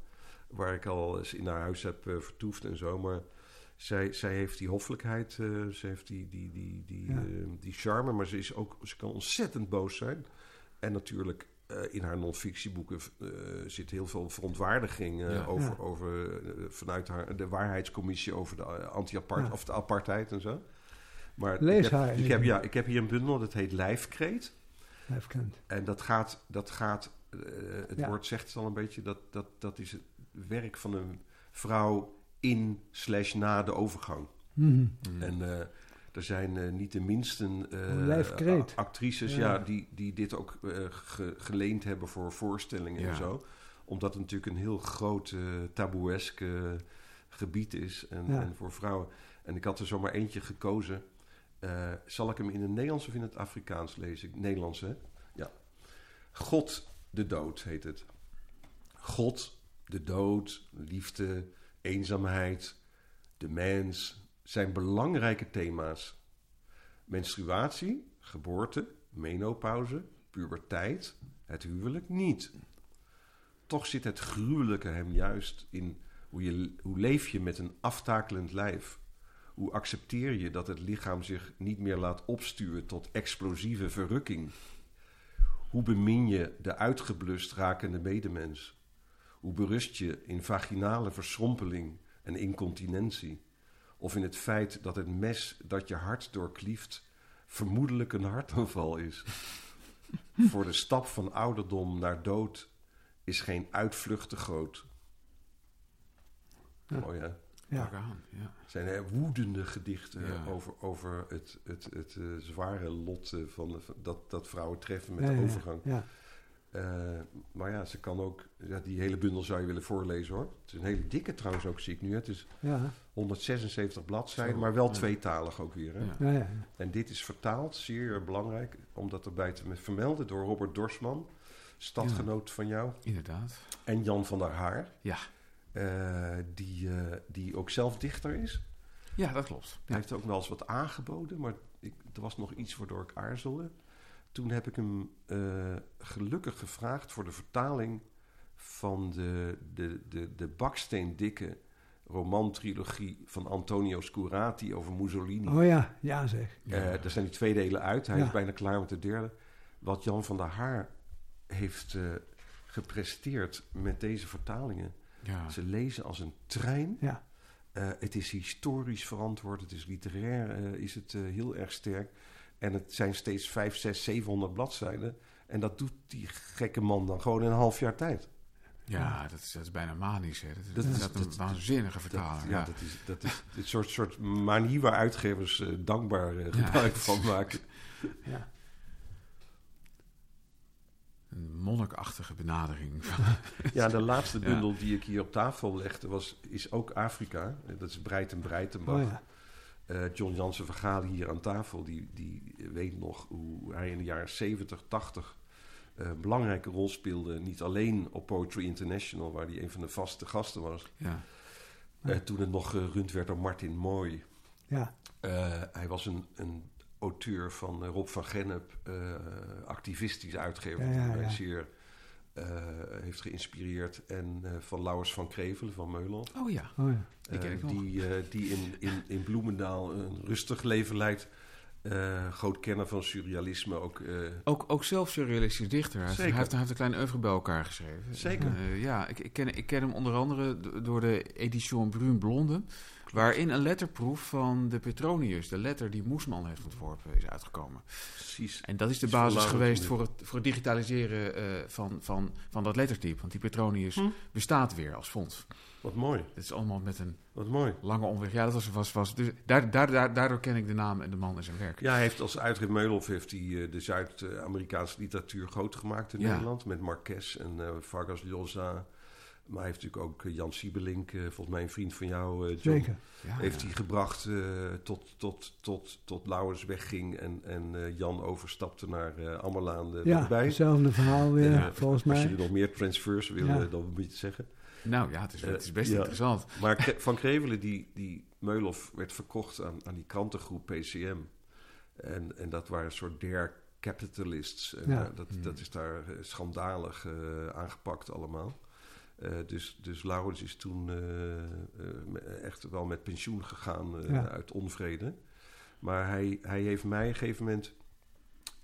Waar ik al eens in haar huis heb eh, vertoefd en zo. Maar zij, zij heeft die hoffelijkheid. eh, ze heeft die, die, die, die, Ja. eh, die charme. Maar ze, is ook, ze kan ontzettend boos zijn. En natuurlijk in haar non-fictieboeken zit heel veel verontwaardiging Ja. over, over vanuit haar, de waarheidscommissie over de anti-apart of de apartheid en zo. Maar Lees ik heb, haar Ik heb, ja, ik heb hier een bundel, dat heet Lijfkreet. Lijf kent. En dat gaat, dat gaat het Ja. woord zegt het al een beetje, dat, dat, dat is het werk van een vrouw in slash na de overgang. Mhm. Mm. En eh, er zijn eh, niet de minste eh, actrices Ja. ja. die, die dit ook eh, ge- geleend hebben voor voorstellingen Ja. en zo. Omdat het natuurlijk een heel groot uh, taboesk eh, gebied is en, Ja. en voor vrouwen. En ik had er zomaar eentje gekozen. Eh, zal ik hem in het Nederlands of in het Afrikaans lezen? Nederlands, hè? Ja. God de dood heet het. God, de dood, liefde, eenzaamheid, de mens zijn belangrijke thema's. Menstruatie, geboorte, menopauze, puberteit, het huwelijk niet. Toch zit het gruwelijke hem juist in hoe, je, hoe leef je met een aftakelend lijf. Hoe accepteer je dat het lichaam zich niet meer laat opstuwen tot explosieve verrukking? Hoe bemin je de uitgeblust rakende medemens? Hoe berust je in vaginale verschrompeling en incontinentie? Of in het feit dat het mes dat je hart doorklieft vermoedelijk een hartaanval is? [LAUGHS] Voor de stap van ouderdom naar dood is geen uitvlucht te groot. Ja. Mooi hè? Ja. Zijn hè, woedende gedichten Ja. over, over het, het, het, eh, zware lot eh, van, de- dat, dat vrouwen treffen met Ja, de ja, overgang. Eh, maar ja, ze kan ook... Ja, die hele bundel zou je willen voorlezen hoor. Het is een hele dikke trouwens ook, zie ik nu. hè. Het is Ja. 176 bladzijden, maar wel ja. tweetalig ook weer. Hè? Ja. Ja, ja. En dit is vertaald, zeer belangrijk, om dat erbij te vermelden door Robert Dorsman, stadgenoot van jou, Inderdaad. en Jan van der Haar, Ja. eh, die, eh, die ook zelf dichter is. Ja, dat klopt. Hij Ja. heeft ook wel eens wat aangeboden, maar ik, er was nog iets waardoor ik aarzelde. Toen heb ik hem eh, gelukkig gevraagd voor de vertaling van de, de, de, de baksteendikke romantrilogie van Antonio Scurati over Mussolini. Oh ja, ja zeg. Ja. Eh, er zijn die twee delen uit. Hij Ja. is bijna klaar met de derde. Wat Jan van der Haar heeft eh, gepresteerd met deze vertalingen. ja. Ze lezen als een trein. Ja. Eh, het is historisch verantwoord. Het is literair. eh, is het heel erg sterk. En het zijn steeds 5, 6, 700 bladzijden. En dat doet die gekke man dan gewoon in een half jaar tijd. Ja, dat is, dat is bijna manisch. Hè. Dat is, Dat een waanzinnige Dat, vertaling. ja, ja. dat is, dat is dit soort, soort manier waar uitgevers eh, dankbaar eh, Ja. gebruik van maken. Ja. Een monnikachtige benadering. [LAUGHS] Ja, de laatste Ja. bundel die ik hier op tafel legde was, is ook Afrika. Dat is Breiten Breitenbach. Oh Eh, John Jansen Vergalen hier aan tafel, die, die weet nog hoe hij in de jaren 70, 80 eh, een belangrijke rol speelde. Niet alleen op Poetry International, waar hij een van de vaste gasten was. ja. Eh, toen het nog gerund werd door Martin Mooi. Ja. Eh, hij was een, een auteur van eh, Rob van Gennep, eh, activistisch uitgever, Ja, ja. zeer eh, heeft geïnspireerd. En eh, van Lauwers van Krevelen van Meulen. Oh ja. Oh ja. Die Eh, die, die in, in, in Bloemendaal een rustig leven leidt. Eh, groot kenner van surrealisme ook. eh, Ook, ook zelf surrealistisch dichter. Hij heeft, hij Zeker. heeft, hij heeft een klein oeuvre bij elkaar geschreven. Zeker. Eh, ja, ik, ik, ken, ik ken hem onder andere door de edition Brun Blonde. Waarin een letterproef van de Petronius, de letter die Moesman heeft ontworpen, is uitgekomen. precies. En dat is de Is basis geweest voor het, voor het digitaliseren eh, van, van, van dat lettertype. Want die Petronius Hm. bestaat weer als fonds. Wat mooi. Het is allemaal met een Wat mooi. lange omweg. Ja, dat was... was, was dus daar, daar, daar, daardoor ken ik de naam en de man en zijn werk. Ja, hij heeft als uitgever Meulhof heeft hij, eh, de Zuid-Amerikaanse literatuur groot gemaakt in Ja. Nederland. Met Marquez en eh, Vargas Llosa. Maar hij heeft natuurlijk ook eh, Jan Siebelink, eh, volgens mij een vriend van jou, eh, John. Zeker. Ja, Heeft ja. hij gebracht eh, tot, tot, tot, tot Lauwers wegging en, en eh, Jan overstapte naar eh Ammerlaan uh, Ja, bij. hetzelfde verhaal weer, volgens Als je mij. er nog meer transfers wil, Ja. dan moet je het zeggen. Nou ja, het is, het is best ja. interessant. Maar Van Krevelen, die, die Meulhof werd verkocht aan, aan die krantengroep PCM. En, en dat waren een soort dare capitalists. En, Ja. eh, dat, Hmm. dat is daar schandalig eh, aangepakt allemaal. Eh, dus, dus Laurens is toen eh, eh, echt wel met pensioen gegaan eh, Ja. uit onvrede. Maar hij, hij heeft mij op een gegeven moment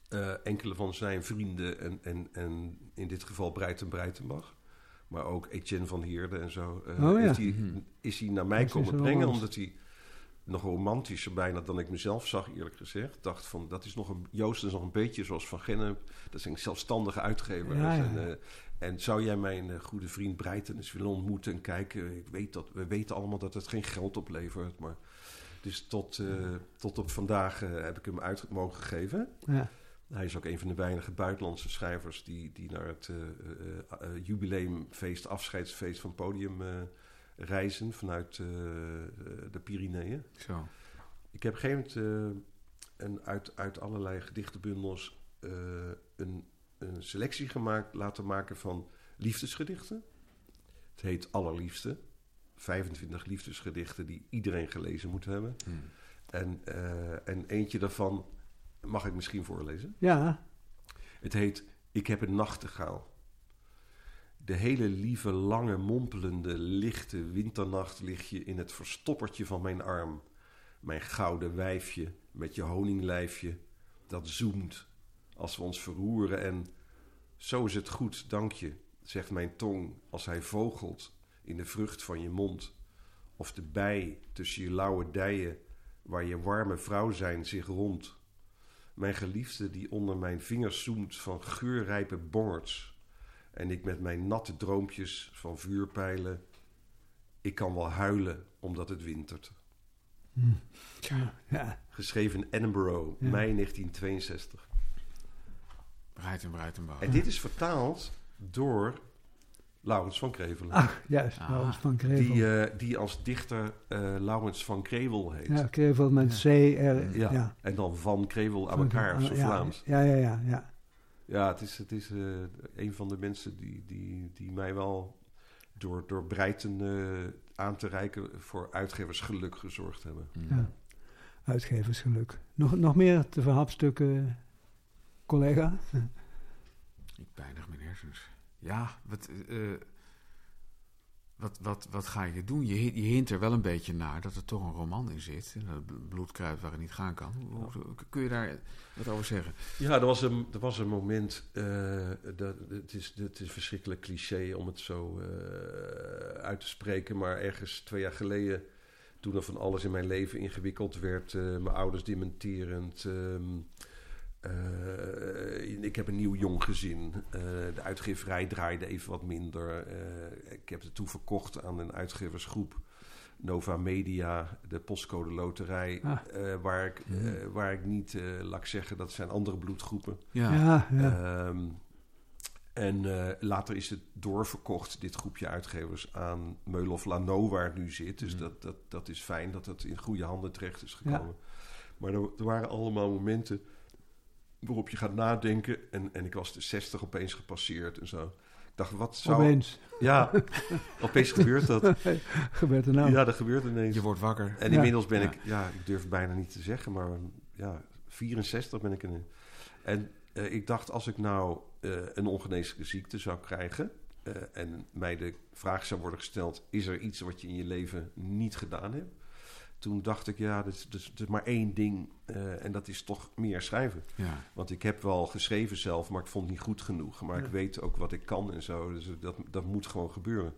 eh, enkele van zijn vrienden... En, en, en in dit geval Breiten Breitenbach... maar ook Etienne van Heerde en zo... eh, Oh ja. heeft hij, Mhm. is hij naar mij Dat is komen een brengen... omdat hij nog romantischer bijna dan ik mezelf zag, eerlijk gezegd. dacht van, dat is nog een... Joost is nog een beetje zoals Van Gennep. Dat zijn zelfstandige uitgevers. Ja, ja. En, eh, en zou jij mijn eh, goede vriend Breiten eens willen ontmoeten en kijken? Ik weet dat, we weten allemaal dat het geen geld oplevert, maar Dus tot, eh, tot op vandaag eh, heb ik hem uit mogen geven. Ja. Hij is ook een van de weinige buitenlandse schrijvers die, die naar het eh, eh, eh, jubileumfeest, afscheidsfeest van Podium eh, reizen vanuit eh, de Pyreneeën. Zo. Ik heb op een gegeven moment eh, een, uit, uit allerlei gedichtenbundels eh, een, een selectie gemaakt, laten maken van liefdesgedichten. Het heet Allerliefste. 25 liefdesgedichten die iedereen gelezen moet hebben. Hm. En, eh, en eentje daarvan mag ik misschien voorlezen. ja, Het heet Ik heb een nachtegaal. De hele lieve, lange, mompelende, lichte winternacht lig je in het verstoppertje van mijn arm. Mijn gouden wijfje met je honinglijfje, dat zoemt als we ons verroeren en... Zo is het goed, dank je, zegt mijn tong als hij vogelt in de vrucht van je mond. Of de bij tussen je lauwe dijen, waar je warme vrouw zijn zich rond. Mijn geliefde die onder mijn vingers zoemt van geurrijpe bongerts. En ik met mijn natte droompjes van vuurpijlen. Ik kan wel huilen omdat het wintert. ja, ja. Geschreven in Edinburgh, Ja. mei 1962. En breit en bouw. En dit is vertaald door Laurens van Krevelen. Ach, juist, Ah. Laurens van Krevel. die, eh, die als dichter eh Laurens van Krevel heet. ja, Krevel met C, R, Ja. ja. En dan van Krevel aan Van- elkaar, zo ja, Vlaams. Ja, ja, ja, ja. Ja, het is, het is eh, een van de mensen die, die, die mij wel door, door breiten eh, aan te reiken voor uitgeversgeluk gezorgd hebben. Ja. Uitgeversgeluk. Nog, nog meer te verhapstukken, collega? Ik pijnig mijn hersens. Ja, wat, eh, wat, wat, wat ga je doen? Je, je hint er wel een beetje naar dat er toch een roman in zit. En dat bl- bloed kruipt waar het niet gaan kan. Hoe- hoe- kun je daar wat over zeggen? Ja, er was een, er was een moment. eh, dat, het, is, het is verschrikkelijk cliché om het zo eh, uit te spreken. Maar ergens twee jaar geleden, toen er van alles in mijn leven ingewikkeld werd, eh, mijn ouders dementerend. ehm, eh, ik heb een nieuw jong gezin. Eh, de uitgeverij draaide even wat minder. Eh, ik heb het toen verkocht aan een uitgeversgroep. Nova Media, de postcode loterij, Ah. eh, waar, ik, waar ik niet, eh, laat ik zeggen, dat zijn andere bloedgroepen. Ja, Ja, ja. Ehm, en eh, later is het doorverkocht, dit groepje uitgevers, aan Meulhof Lano, waar het nu zit. Dus Mhm. dat, dat, dat is fijn dat het in goede handen terecht is gekomen. Maar er, er waren allemaal momenten waarop je gaat nadenken. En, en ik was de 60 opeens gepasseerd en zo. Ik dacht, wat zou... Opeens Ja, [LAUGHS] opeens gebeurt dat. [LAUGHS] gebeurt er nou. Ja, dat gebeurt ineens. je wordt wakker. En Ja. inmiddels ben Ja. ik, ja, ik durf het bijna niet te zeggen, maar ja, 64 ben ik in. En eh, ik dacht, als ik nou eh, een ongeneeslijke ziekte zou krijgen eh, en mij de vraag zou worden gesteld: is er iets wat je in je leven niet gedaan hebt? Toen dacht ik, ja, er is, is- is maar één ding eh, en dat is toch meer schrijven. Ja. Want ik heb wel geschreven zelf, maar ik vond het niet goed genoeg. Maar Ja. ik weet ook wat ik kan en zo. Dus dat, dat moet gewoon gebeuren.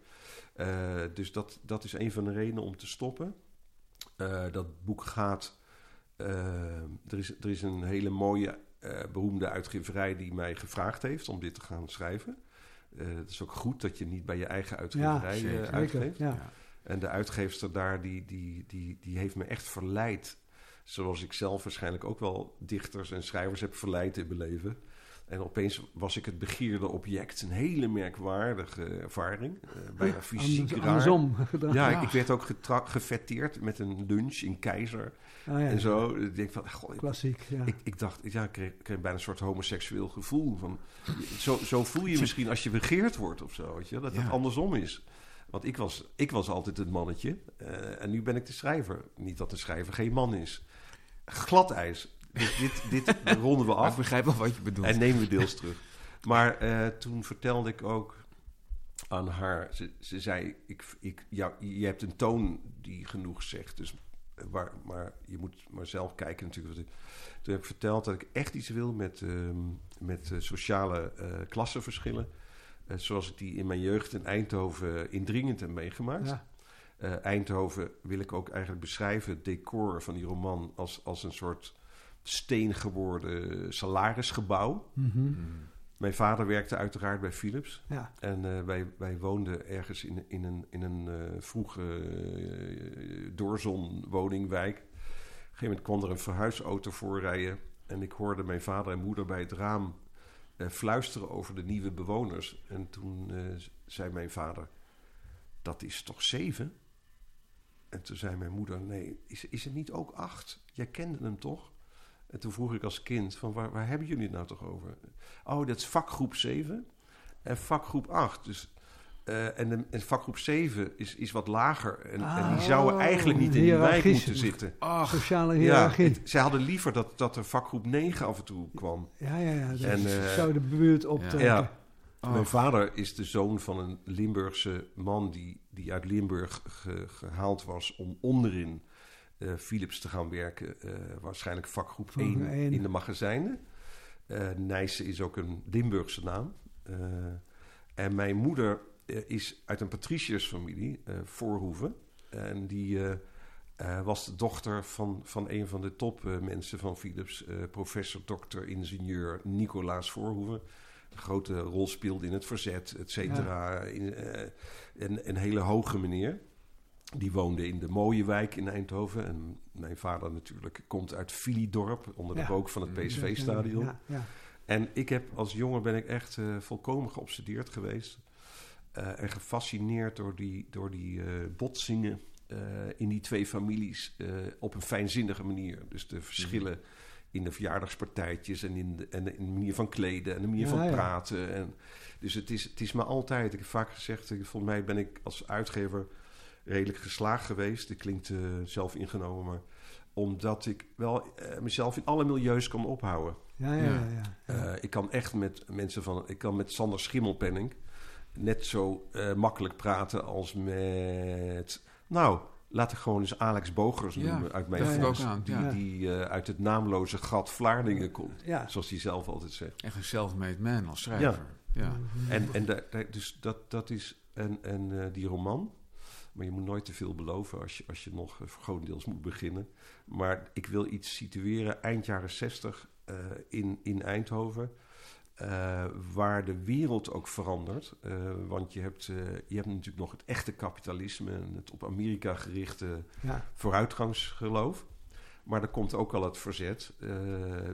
Eh, dus dat, dat is een van de redenen om te stoppen. Eh, dat boek gaat. er, is, er is een hele mooie, eh, beroemde uitgeverij die mij gevraagd heeft om dit te gaan schrijven. Eh, het is ook goed dat je niet bij je eigen uitgeverij eh, uitgeeft. ja. Ja. En de uitgeefster daar, die, die, die, die heeft me echt verleid. Zoals ik zelf waarschijnlijk ook wel dichters en schrijvers heb verleid in mijn leven. En opeens was ik het begeerde object. Een hele merkwaardige ervaring. eh, bijna [LAUGHS] fysiek Anders- andersom. [LAUGHS] Ja, Ja. Ik, ik werd ook gefetteerd met een lunch in Keizer Ah, ja. en zo. Ik denk van, goh, Klassiek, ja. ik, ik dacht, ja, ik kreeg, ik kreeg bijna een soort homoseksueel gevoel. Van, zo, zo voel je misschien als je begeerd wordt of zo. Weet je? Dat het Ja. andersom is. Want ik was, ik was altijd het mannetje. eh, en nu ben ik de schrijver. Niet dat de schrijver geen man is. Glad ijs. Dus dit, dit [LAUGHS] ronden we Maar ik af. begrijp wel wat je bedoelt. En nemen we deels [LAUGHS] terug. Maar eh, toen vertelde ik ook aan haar. Ze, ze zei: ik, ik, ja, Je hebt een toon die genoeg zegt. Dus eh, waar, maar je moet maar zelf kijken natuurlijk. Wat ik- Toen heb ik verteld dat ik echt iets wil met, ehm, met sociale klassenverschillen. Eh, zoals ik die in mijn jeugd in Eindhoven indringend heb meegemaakt. ja. Eh, Eindhoven wil ik ook eigenlijk beschrijven, het decor van die roman, als, als een soort steen geworden salarisgebouw. Mhm. Mm. Mijn vader werkte uiteraard bij Philips. ja. En eh, wij, wij woonden ergens in, in een, in een eh, vroege uh, doorzonwoningwijk. gegeven moment kwam er een verhuisauto voorrijden. En ik hoorde mijn vader en moeder bij het raam eh, fluisteren over de nieuwe bewoners. En toen eh, zei mijn vader, dat is toch zeven? En toen zei mijn moeder, nee, is, is het niet ook acht? Jij kende hem toch? En toen vroeg ik als kind, van waar, waar hebben jullie het nou toch over? Oh, dat is vakgroep 7 en vakgroep 8. Dus, eh, en, de, en vakgroep 7 is, is wat lager. En, en die Ah, zouden eigenlijk niet in die wijk moeten zitten. Ach, Sociale Ja, hiërarchie. het- zij hadden liever dat, dat er vakgroep 9 af en toe kwam. Ja, ja, ja. Dus En, eh, zou de buurt optrekken. Ja. Mijn vader is de zoon van een Limburgse man die, die uit Limburg ge- gehaald was om onderin eh, Philips te gaan werken. eh, waarschijnlijk vakgroep Van 1 één. in de magazijnen. Eh Nijsse is ook een Limburgse naam. Eh, en mijn moeder is uit een patriciërsfamilie, eh Voorhoeven. En die eh, eh, was de dochter van, van een van de topmensen van Philips, eh, professor, dokter, ingenieur Nicolaas Voorhoeven. Een grote rol speelde in het verzet, et cetera. In, eh, een, een hele hoge meneer. Die woonde in de mooie wijk in Eindhoven. En mijn vader natuurlijk komt uit Filidorp, onder de Ja. rook van het. PSV-stadion. Ja, ja. En ik heb als jongen ben ik echt eh, volkomen geobsedeerd geweest. Eh, en gefascineerd door die, door die eh, botsingen eh, in die twee families eh, op een fijnzinnige manier. Dus de verschillen in de verjaardagspartijtjes en in de, en in de manier van kleden en de manier Ja, van ja. praten. En, dus het is, het is me altijd, ik heb vaak gezegd, volgens mij ben ik als uitgever redelijk geslaagd geweest. Dit klinkt eh, zelf ingenomen, maar omdat ik wel eh, mezelf in alle milieus kan ophouden. Ja, ja, Ja. ja. ja, ja. Eh, ik kan echt met mensen van. Ik kan met Sander Schimmelpenning net zo eh, makkelijk praten als met. Nou, laat ik gewoon eens Alex Bogers Ja, noemen uit mijn ook aan, Die, ja. die eh, uit het naamloze gat Vlaardingen komt. Ja. Zoals hij zelf altijd zegt. Echt een self-made man als schrijver. Ja. En, en da- da- dus dat, dat is. En, en eh, die roman. Maar je moet nooit te veel beloven als je, als je nog eh, grotendeels moet beginnen. Maar ik wil iets situeren eind jaren 60 eh, in, in Eindhoven. Eh, waar de wereld ook verandert. Eh, want je hebt, eh, je hebt natuurlijk nog het echte kapitalisme en het op Amerika gerichte Ja. vooruitgangsgeloof. Maar er komt ook al het verzet. eh,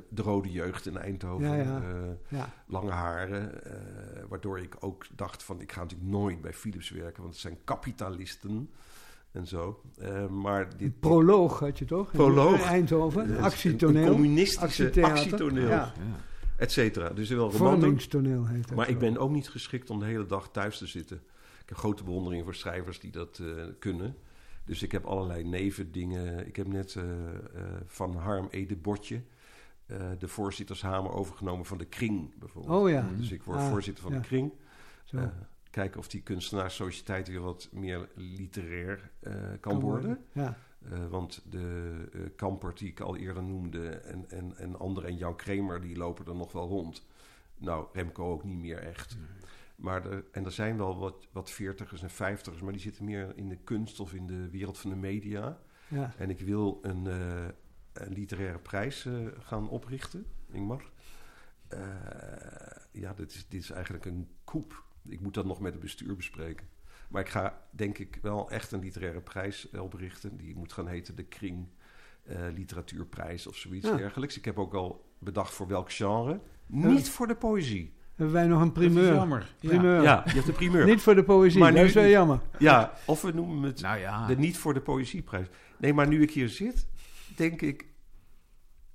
de rode jeugd in Eindhoven. Ja, ja. eh, ja. lange haren. eh, waardoor ik ook dacht van ik ga natuurlijk nooit bij Philips werken, want het zijn kapitalisten en zo. Eh, maar dit Een proloog had je toch? In Proloog. Eindhoven. eh, Een actietoneel. een communistische actietoneel, Ja. Ja. Et cetera. Dus wel. Vormingstoneel heet. Maar ik ben ook niet geschikt om de hele dag thuis te zitten. Ik heb grote bewondering voor schrijvers die dat eh, kunnen. Dus ik heb allerlei nevendingen. Ik heb net eh, eh, van Harm Ede Botje eh, de voorzittershamer overgenomen van de Kring bijvoorbeeld. Oh ja. Dus ik word Ah, voorzitter van ja. de Kring. Zo. Kijken of die kunstenaarssociëteit weer wat meer literair eh, kan, worden. Ja. Eh, want de eh Kampert die ik al eerder noemde en, en, en anderen en Jan Kremer die lopen er nog wel rond. Nou, Remco ook niet meer echt. Maar er, en er zijn wel wat, wat veertigers en vijftigers, maar die zitten meer in de kunst of in de wereld van de media. Ja. En ik wil een, eh, een literaire prijs gaan oprichten, Ingmar. Ja, dit is, dit is eigenlijk een koep. Ik moet dat nog met het bestuur bespreken. Maar ik ga denk ik wel echt een literaire prijs eh, oprichten. Die moet gaan heten de Kring eh, Literatuurprijs of zoiets Ja. dergelijks. Ik heb ook al bedacht voor welk genre. Niet voor de poëzie. Hebben wij nog een Dat is primeur? jammer. Ja. Primeur. Ja, je hebt de primeur. Niet voor de poëzie, Maar dat nu is wel jammer. Ja, of we noemen het Nou ja. de niet voor de poëzieprijs. Nee, maar nu ik hier zit, denk ik...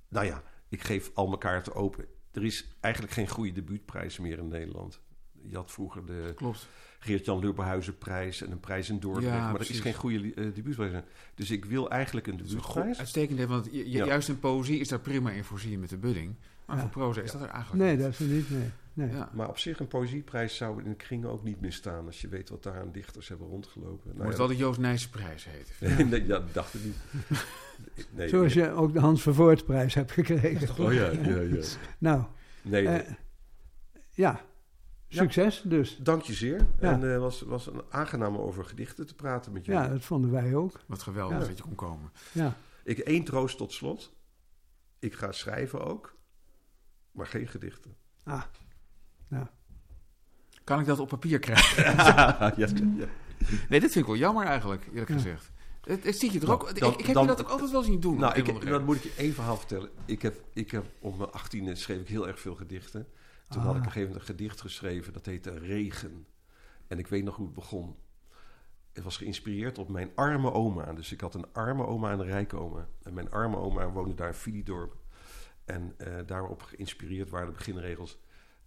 Nou ja, ik geef al mijn kaarten open. Er is eigenlijk geen goede debuutprijs meer in Nederland. Je had vroeger de Klopt. Geert-Jan Lubberhuizenprijs en een prijs in Dordrecht. Ja, maar er precies. is geen goede debuutprijs. meer. Dus ik wil eigenlijk een Dat een debuutprijs. uitstekend want je- je- Ja. juist in poëzie is daar prima in voorzien met de budding. Maar Ja. voor proza is dat er eigenlijk Nee, niet. dat is er niet. Nee. nee. Ja. Maar op zich een poëzieprijs zou in de kringen ook niet misstaan... als je weet wat daar aan dichters hebben rondgelopen. Moet Nou het ja, wel de Joost Nijsse prijs heten. [LAUGHS] nee, ja, dat dacht ik niet. [LAUGHS] Nee, Zoals je ook de Hans Vervoortprijs hebt gekregen. Oh ja, ja, ja. Nou, Nee, nee. eh, ja. Succes dus. Dank je zeer. Ja. En het was, was een aangenaam over gedichten te praten met jullie. Ja, dat vonden wij ook. Wat geweldig Ja. dat je kon komen. Ja. Ik één troost tot slot. Ik ga schrijven ook, maar geen gedichten. Ah, Kan ik dat op papier [LAUGHS] krijgen? ja, ja. Nee, dit vind ik wel jammer eigenlijk, eerlijk Ja. gezegd. Het, het ziet je er Nou, ook... ik- dan- ik, heb dan- je dat ook altijd wel zien doen. Nou, ik, dan moet ik je één verhaal vertellen. Ik heb, ik heb op mijn achttiende schreef ik heel erg veel gedichten. Toen had ik op Ah. een gegeven moment een gedicht geschreven. Dat heette Regen. En ik weet nog hoe het begon. Het was geïnspireerd op mijn arme oma. Dus ik had een arme oma en een rijke oma. En mijn arme oma woonde daar in Filidorp. En eh, daarop geïnspireerd waren de beginregels.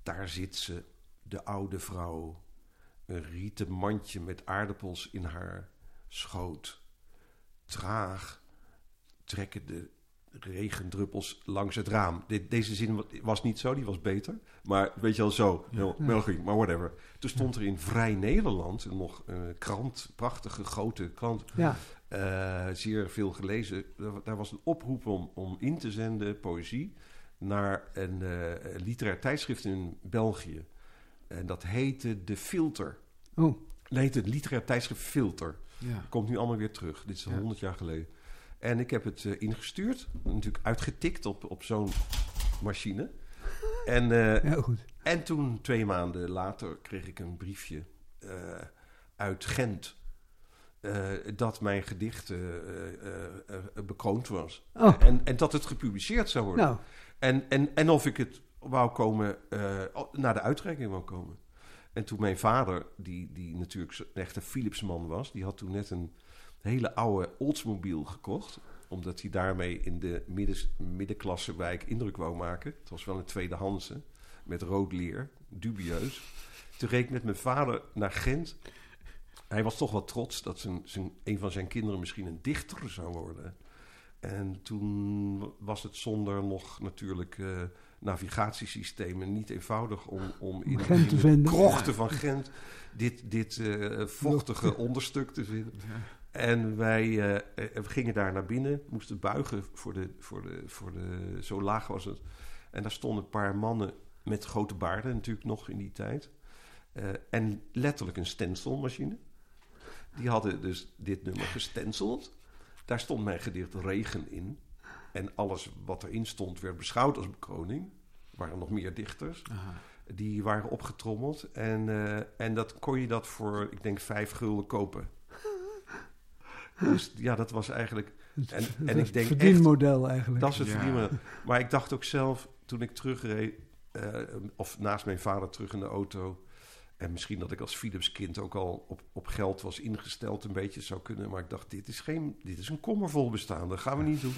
Daar zit ze, de oude vrouw. Een rieten mandje met aardappels in haar schoot. Traag trekken de regendruppels langs het raam. Deze zin wa- was niet zo, die was beter. Maar weet je wel, zo. Melodie, maar whatever. Toen stond er in Vrij Nederland nog een krant, prachtige grote krant. Ja, eh, zeer veel gelezen. Daar- was een oproep om, om in te zenden poëzie naar een eh, literair tijdschrift in België. En dat heette De Filter. oh, Dat heette het literair tijdschrift Filter. Ja. Komt nu allemaal weer terug. Dit is al Ja. 100 jaar geleden. En ik heb het eh, ingestuurd. Natuurlijk uitgetikt op, op zo'n machine. En, eh, [LAUGHS] heel goed. en toen, twee maanden later, kreeg ik een briefje eh, uit Gent. dat mijn gedicht bekroond was. Oh, En, en dat het gepubliceerd zou worden. nou, En, en, en of ik het wou komen, naar de uitreiking wou komen. En toen mijn vader, die, die natuurlijk echt een Philipsman was, die had toen net een hele oude Oldsmobile gekocht. Omdat hij daarmee in de middens, middenklassewijk indruk wou maken. Het was wel een tweedehandse, met rood leer, dubieus. Toen reed ik met mijn vader naar Gent. Hij was toch wel trots dat zijn, zijn, een van zijn kinderen misschien een dichter zou worden. En toen was het zonder nog natuurlijk eh, navigatiesystemen niet eenvoudig om, om in, Gent in te de vinden. krochten van Gent dit, dit eh, vochtige onderstuk te vinden. En wij we gingen daar naar binnen, moesten buigen voor de, voor de, voor de, zo laag was het. En daar stonden een paar mannen met grote baarden natuurlijk nog in die tijd. Eh, en letterlijk een stencilmachine. Die hadden dus dit nummer gestenceld. Daar stond mijn gedicht Regen in. En alles wat erin stond werd beschouwd als bekroning. Er waren nog meer dichters. Aha. Die waren opgetrommeld. En, en dat kon je dat voor, ik denk, vijf gulden kopen. Dus ja, dat was eigenlijk... En, het en ik denk echt, verdienmodel eigenlijk. dat is het Ja. verdienen. Maar ik dacht ook zelf, toen ik terugreed... eh, of naast mijn vader terug in de auto... En misschien dat ik als Philips kind ook al op, op geld was ingesteld, een beetje zou kunnen. Maar ik dacht, dit is, geen, dit is een kommervol bestaan. Dat gaan we niet doen.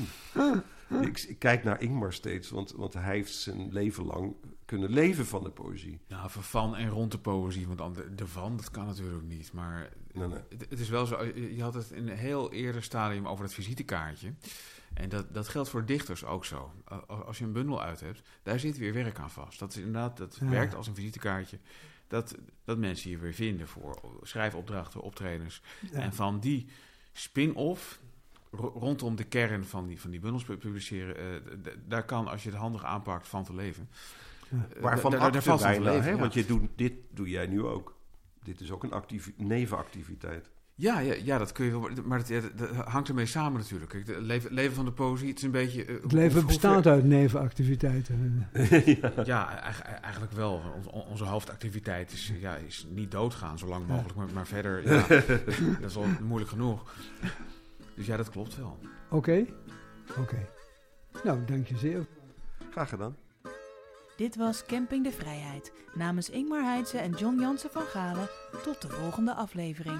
[LAUGHS] ik, ik kijk naar Ingmar steeds, want, want hij heeft zijn leven lang kunnen leven van de poëzie. Nou, van- en rond de poëzie, want dan de, de van, dat kan natuurlijk niet. Maar Nee, nee. het, het is wel zo, je je had het in een heel eerder stadium over het visitekaartje. En dat, dat geldt voor dichters ook zo. Als je een bundel uit hebt, daar zit weer werk aan vast. Dat is inderdaad, dat Ja. werkt als een visitekaartje. Dat, dat mensen je weer vinden voor schrijfopdrachten, optredens. Ja. En van die spin-off rondom de kern van die, van die bundels pu- publiceren, eh, daar kan, als je het handig aanpakt, van te leven. Ja. Eh, Waarvan da- da- daar valt van te leven, hè? ja. Want je doet, dit doe jij nu ook. Dit is ook een activi- nevenactiviteit. Ja, ja, ja, dat kun je wel. Maar dat, ja, hangt ermee samen natuurlijk. Kijk, Het leven, leven van de poëzie, het is een beetje. eh, Het leven bestaat uit nevenactiviteiten. [LAUGHS] Ja, eigen- eigenlijk wel. Onze, onze hoofdactiviteit is, ja, is niet doodgaan, zo lang Ja. mogelijk. Maar, maar verder, ja, [LAUGHS] dat is al moeilijk genoeg. Dus ja, dat klopt wel. Oké? Oké. Nou, dank je zeer. Graag gedaan. Dit was Camping de Vrijheid. Namens Ingmar Heidse en John Jansen van Galen. Tot de volgende aflevering.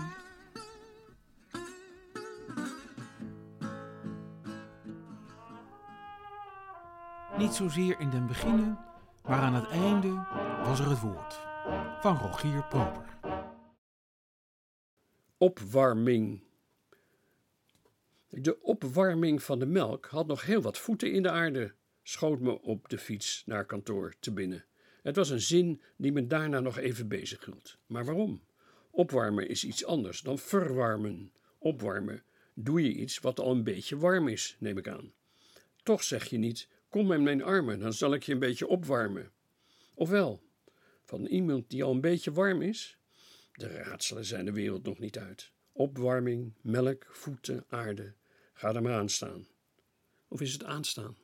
Niet zozeer in den beginnen, maar aan het einde was er het woord. Van Rogier Proper. Opwarming. De opwarming van de melk had nog heel wat voeten in de aarde, schoot me op de fiets naar kantoor te binnen. Het was een zin die me daarna nog even bezig hield. Maar waarom? Opwarmen is iets anders dan verwarmen. Opwarmen doe je iets wat al een beetje warm is, neem ik aan. Toch zeg je niet: kom in mijn armen, dan zal ik je een beetje opwarmen. Ofwel, van iemand die al een beetje warm is? De raadselen zijn de wereld nog niet uit. Opwarming, melk, voeten, aarde. Ga er maar aan staan. Of is het aanstaan?